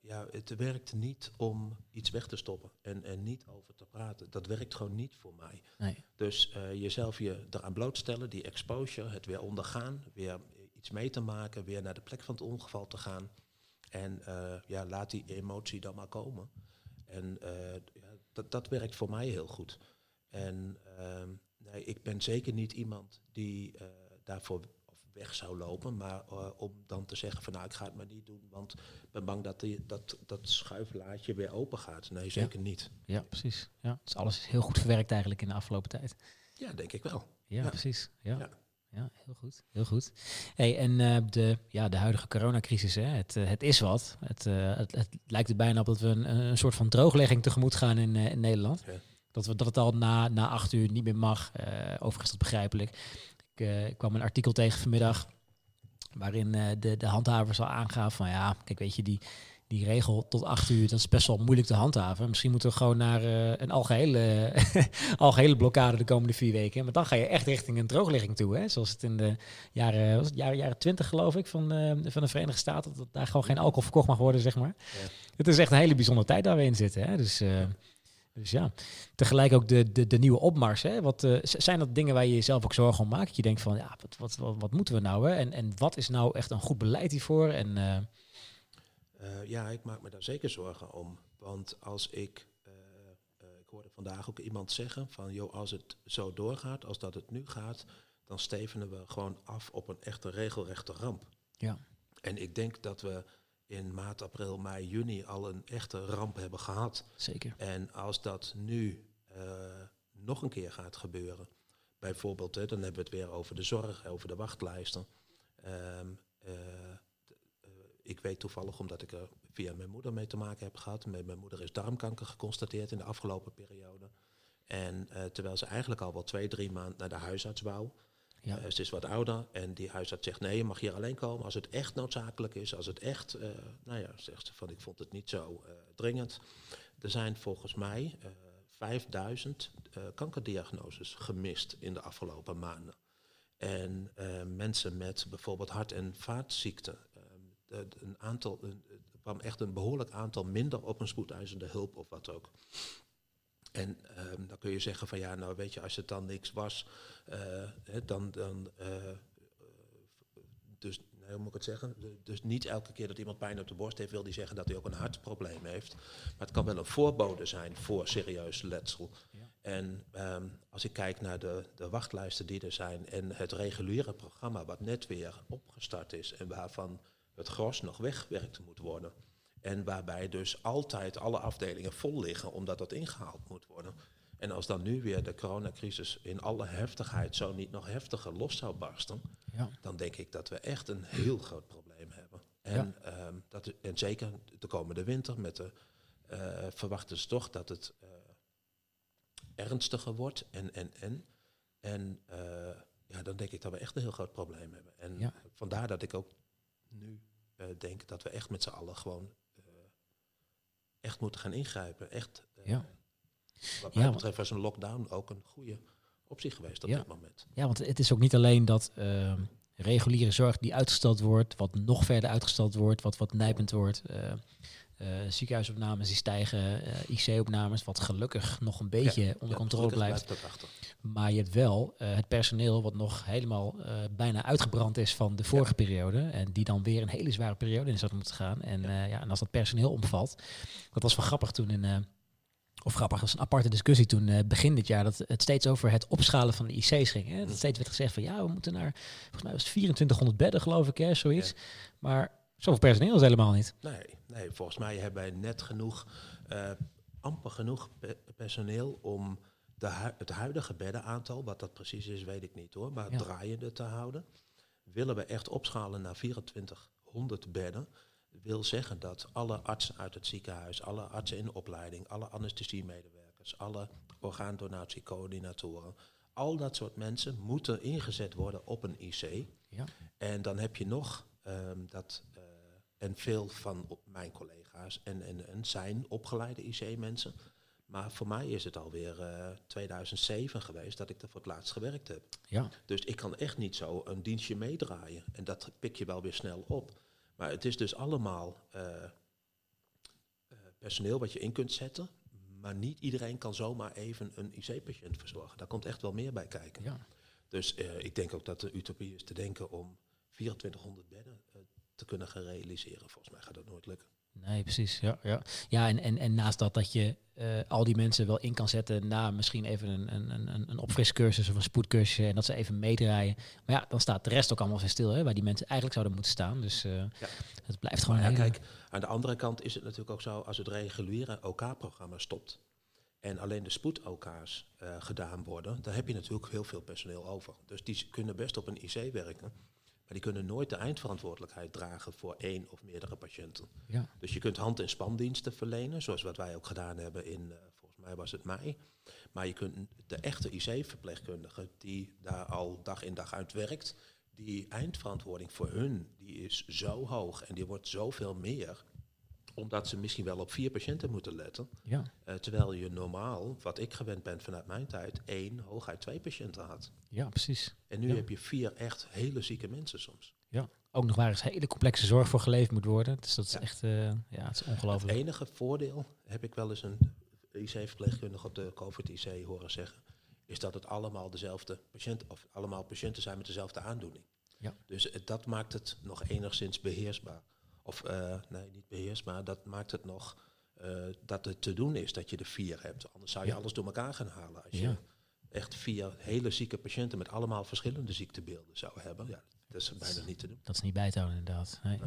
ja, het werkt niet om iets weg te stoppen en, en niet over te praten. Dat werkt gewoon niet voor mij. Nee. Dus uh, jezelf je eraan blootstellen, die exposure, het weer ondergaan, weer iets mee te maken, weer naar de plek van het ongeval te gaan. En uh, ja, laat die emotie dan maar komen. En uh, ja, dat, dat werkt voor mij heel goed. En ehm, nee, ik ben zeker niet iemand die daarvoor weg zou lopen. Maar uh, om dan te zeggen van nou ik ga het maar niet doen, want ik ben bang dat die, dat, dat schuiflaadje weer open gaat. Nee, zeker niet. Ja, precies. Ja. Dus alles is heel goed verwerkt eigenlijk in de afgelopen tijd. Ja, denk ik wel. Ja, precies. Ja. ja. heel goed. Heel goed. Hey, en uh, de, ja, de huidige coronacrisis, hè, het, uh, het is wat. Het, het, het, lijkt er bijna op dat we een, een soort van drooglegging tegemoet gaan in, in Nederland. Ja. Dat, we, dat het al na, na acht uur niet meer mag. overigens dat begrijpelijk. Eh, ik kwam een artikel tegen vanmiddag waarin uh, de, de handhavers al aangaven van ja, kijk weet je, die, die regel tot acht uur, dat is best wel moeilijk te handhaven. Misschien moeten we gewoon naar uh, een algehele, algehele blokkade de komende vier weken. Maar dan ga je echt richting een droogligging toe. Hè? Zoals het in de jaren, was het jaren, jaren 20 geloof ik, van, uh, van de Verenigde Staten. Dat daar gewoon geen alcohol verkocht mag worden, zeg maar. Ja. Het is echt een hele bijzondere tijd daar we in zitten. Hè? Dus uh, dus ja, tegelijk ook de, de, de nieuwe opmars. Hè? Wat, uh, zijn dat dingen waar je jezelf ook zorgen om maakt? Dat je denkt van, ja, wat, wat, wat, wat, moeten we nou? Hè? En, en wat is nou echt een goed beleid hiervoor? En, uh... Uh, ja, ik maak me daar zeker zorgen om. Want als ik, ik hoorde vandaag ook iemand zeggen van, joh, als het zo doorgaat, als dat het nu gaat, dan stevenen we gewoon af op een echte regelrechte ramp. Ja. En ik denk dat we in maart, april, mei, juni al een echte ramp hebben gehad. Zeker. En als dat nu uh, nog een keer gaat gebeuren, bijvoorbeeld, hè, dan hebben we het weer over de zorg, over de wachtlijsten. Um, uh, ik weet toevallig, omdat ik er via mijn moeder mee te maken heb gehad. Met mijn moeder is darmkanker geconstateerd in de afgelopen periode. En terwijl ze eigenlijk al wel twee, drie maanden naar de huisarts wou, ja. Uh, ze is wat ouder en die huisarts zegt nee, je mag hier alleen komen als het echt noodzakelijk is. Als het echt, uh, nou ja, zegt ze van ik vond het niet zo uh, dringend. Er zijn volgens mij 5000 kankerdiagnoses gemist in de afgelopen maanden. En mensen met bijvoorbeeld hart- en vaatziekten, een aantal, er kwam echt een behoorlijk aantal minder op een spoedeisende hulp of wat ook. En um, dan kun je zeggen van ja, nou weet je, als het dan niks was, uh, hè, dan, dan uh, dus nee, hoe moet ik het zeggen? Dus niet elke keer dat iemand pijn op de borst heeft, wil die zeggen dat hij ook een hartprobleem heeft. Maar het kan wel een voorbode zijn voor serieus letsel. Ja. En um, als ik kijk naar de, de wachtlijsten die er zijn en het reguliere programma wat net weer opgestart is en waarvan het gros nog weggewerkt moet worden en waarbij dus altijd alle afdelingen vol liggen omdat dat ingehaald moet worden. En als dan nu weer de coronacrisis in alle heftigheid zo niet nog heftiger los zou barsten, ja. dan denk ik dat we echt een heel groot probleem hebben. En, ja. um, dat, en zeker de komende winter met de uh, verwachten ze toch dat het uh, ernstiger wordt en en en. En uh, ja, dan denk ik dat we echt een heel groot probleem hebben. En ja. vandaar dat ik ook nu denk dat we echt met z'n allen gewoon echt moeten gaan ingrijpen. Echt, uh, ja. Wat mij ja, betreft was een lockdown ook een goede optie geweest op ja. dit moment. Ja, want het is ook niet alleen dat uh, reguliere zorg die uitgesteld wordt, wat nog verder uitgesteld wordt, wat wat nijpend wordt. Uh, uh, ziekenhuisopnames die stijgen, uh, IC-opnames, wat gelukkig nog een beetje ja, onder ja, controle blijft. blijft maar je hebt wel uh, het personeel wat nog helemaal bijna uitgebrand is van de vorige ja. periode. En die dan weer een hele zware periode in zou moeten gaan. En, ja. en als dat personeel omvalt, dat was wel grappig toen in... of grappig, dat was een aparte discussie toen begin dit jaar, dat het steeds over het opschalen van de IC's ging. Hè? Dat steeds werd gezegd van ja, we moeten naar, volgens mij was het 2400 bedden geloof ik, hè, zoiets. Maar Zoveel personeel is helemaal niet. Nee, nee, volgens mij hebben wij net genoeg, uh, amper genoeg pe personeel om de hu het huidige beddenaantal, wat dat precies is, weet ik niet hoor, maar ja. draaiende te houden. Willen we echt opschalen naar 2400 bedden, wil zeggen dat alle artsen uit het ziekenhuis, alle artsen in opleiding, alle anesthesiemedewerkers, alle orgaandonatiecoördinatoren, al dat soort mensen moeten ingezet worden op een IC. Ja. En dan heb je nog um, dat en veel van mijn collega's en, en, en zijn opgeleide IC-mensen. Maar voor mij is het alweer uh, 2007 geweest dat ik er voor het laatst gewerkt heb. Ja. Dus ik kan echt niet zo een dienstje meedraaien. En dat pik je wel weer snel op. Maar het is dus allemaal uh, personeel wat je in kunt zetten. Maar niet iedereen kan zomaar even een IC-patiënt verzorgen. Daar komt echt wel meer bij kijken. Ja. Dus uh, ik denk ook dat de utopie is te denken om 2400 bedden te kunnen gaan realiseren. Volgens mij gaat dat nooit lukken. Nee, precies. Ja, ja. ja en, en, en naast dat dat je uh, al die mensen wel in kan zetten na misschien even een, een, een, een opfriscursus of een spoedcursus en dat ze even meedraaien. Maar ja, dan staat de rest ook allemaal weer stil, hè, waar die mensen eigenlijk zouden moeten staan. Dus uh, ja. het blijft gewoon. Ja, kijk, aan de andere kant is het natuurlijk ook zo, als het reguliere OK-programma stopt en alleen de spoed-OK's uh, gedaan worden, dan heb je natuurlijk heel veel personeel over. Dus die kunnen best op een IC werken. Maar die kunnen nooit de eindverantwoordelijkheid dragen voor één of meerdere patiënten. Ja. Dus je kunt hand- en spandiensten verlenen, zoals wat wij ook gedaan hebben in, uh, volgens mij was het mei. Maar je kunt de echte IC-verpleegkundige, die daar al dag in dag uit werkt, die eindverantwoording voor hun, die is zo hoog en die wordt zoveel meer omdat ze misschien wel op vier patiënten moeten letten. Ja. Uh, terwijl je normaal, wat ik gewend ben vanuit mijn tijd, één, hooguit twee patiënten had. Ja, precies. En nu heb je vier echt hele zieke mensen soms. Ja, ook nog waar eens hele complexe zorg voor geleverd moet worden. Dus dat is echt, uh, ja, het is ongelooflijk. Het enige voordeel, heb ik wel eens een IC-verpleegkundige op de COVID-IC horen zeggen, is dat het allemaal dezelfde patiënt, of allemaal patiënten zijn met dezelfde aandoening. Ja. Dus uh, dat maakt het nog enigszins beheersbaar. Of uh, nee, niet beheersbaar, dat maakt het nog uh, dat het te doen is dat je er vier hebt. Anders zou je alles door elkaar gaan halen. Als je echt vier hele zieke patiënten met allemaal verschillende ziektebeelden zou hebben. Ja, dat is bijna niet te doen. Dat is niet bij te houden, inderdaad. Nee.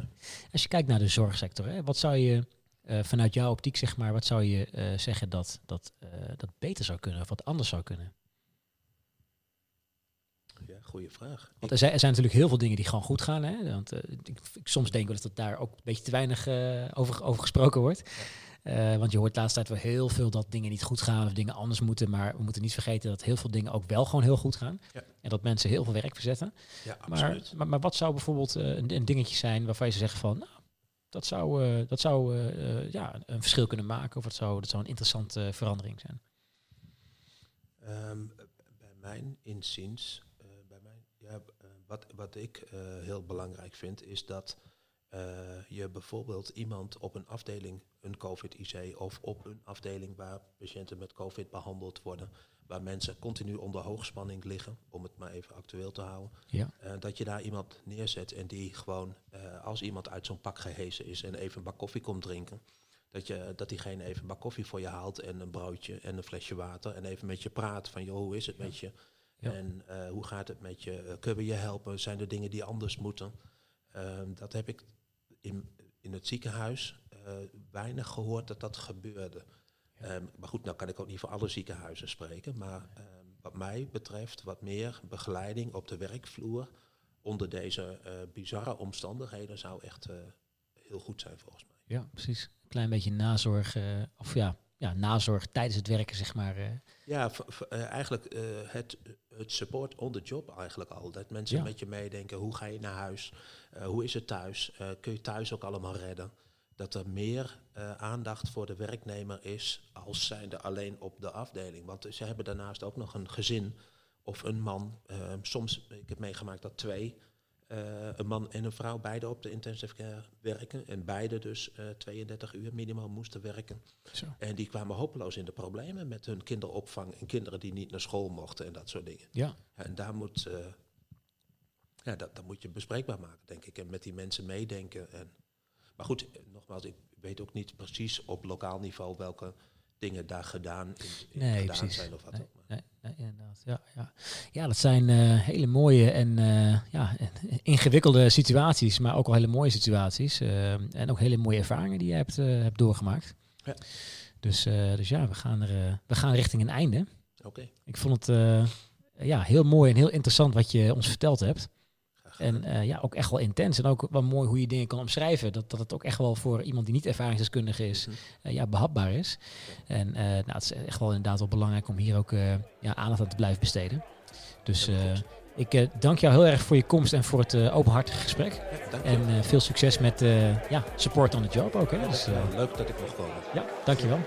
Als je kijkt naar de zorgsector, hè, wat zou je uh, vanuit jouw optiek, zeg maar, wat zou je zeggen dat, dat, dat beter zou kunnen of wat anders zou kunnen? Ja, goede vraag. Want er zijn, er zijn, natuurlijk heel veel dingen die gewoon goed gaan. Hè? Want uh, ik, ik, soms denk ik dat het daar ook een beetje te weinig uh, over, over gesproken wordt. Uh, want je hoort de laatste tijd wel heel veel dat dingen niet goed gaan of dingen anders moeten. Maar we moeten niet vergeten dat heel veel dingen ook wel gewoon heel goed gaan. Ja. En dat mensen heel veel werk verzetten. Ja, absoluut. Maar, maar, maar wat zou bijvoorbeeld een, een, dingetje zijn waarvan je zegt van... Nou, dat zou, dat zou ja, een verschil kunnen maken of dat zou, dat zou een interessante verandering zijn? Um, bij mijn inziens eh, wat, wat ik eh, heel belangrijk vind, is dat uh, je bijvoorbeeld iemand op een afdeling, een COVID-IC, of op een afdeling waar patiënten met COVID behandeld worden, waar mensen continu onder hoogspanning liggen, om het maar even actueel te houden, ja. uh, dat je daar iemand neerzet en die gewoon, uh, als iemand uit zo'n pak gehezen is en even een bak koffie komt drinken, dat, je, dat diegene even een bak koffie voor je haalt en een broodje en een flesje water en even met je praat van, joh, hoe is het met je? En uh, hoe gaat het met je? Uh, kunnen we je helpen? Zijn er dingen die anders moeten? Uh, dat heb ik in, in het ziekenhuis eh, weinig gehoord dat dat gebeurde. Ja. Um, maar goed, nou kan ik ook niet voor alle ziekenhuizen spreken. Maar um, wat mij betreft, wat meer begeleiding op de werkvloer onder deze bizarre omstandigheden zou echt heel goed zijn volgens mij. Ja, precies. Een klein beetje nazorg, of ja, ja, nazorg tijdens het werken, zeg maar. Uh. Ja, uh, eigenlijk uh, het, het support on the job eigenlijk al. Dat mensen ja. met je meedenken, hoe ga je naar huis? hoe is het thuis? kun je thuis ook allemaal redden? Dat er meer aandacht voor de werknemer is als zijnde alleen op de afdeling. Want ze hebben daarnaast ook nog een gezin of een man. soms, ik heb meegemaakt dat twee een man en een vrouw beide op de intensive care werken. En beide dus uh, 32 uur minimaal moesten werken. Zo. En die kwamen hopeloos in de problemen met hun kinderopvang en kinderen die niet naar school mochten en dat soort dingen. Ja. En daar moet, uh, ja, dat, dat moet je bespreekbaar maken, denk ik. En met die mensen meedenken. En, maar goed, nogmaals, ik weet ook niet precies op lokaal niveau welke dingen daar gedaan, in, in nee, gedaan precies. zijn of wat nee, ook. Nee, nee, inderdaad. Ja, ja. ja, dat zijn uh, hele mooie en uh, ja, ingewikkelde situaties, maar ook al hele mooie situaties. Uh, en ook hele mooie ervaringen die je hebt, hebt doorgemaakt. Ja. Dus, dus ja, we gaan, er, we gaan richting een einde. Oké. Ik vond het ja, heel mooi en heel interessant wat je ons verteld hebt. En uh, ja, ook echt wel intens. En ook wel mooi hoe je dingen kan omschrijven. Dat, dat het ook echt wel voor iemand die niet ervaringsdeskundige is, -hmm. uh, ja, behapbaar is. En uh, nou, het is echt wel inderdaad wel belangrijk om hier ook ja, aandacht aan te blijven besteden. Dus ik dank jou heel erg voor je komst en voor het openhartige gesprek. Ja, en veel succes met ja, support on the job ook. Hè. Dus, leuk dat ik mag komen. Ja, dankjewel.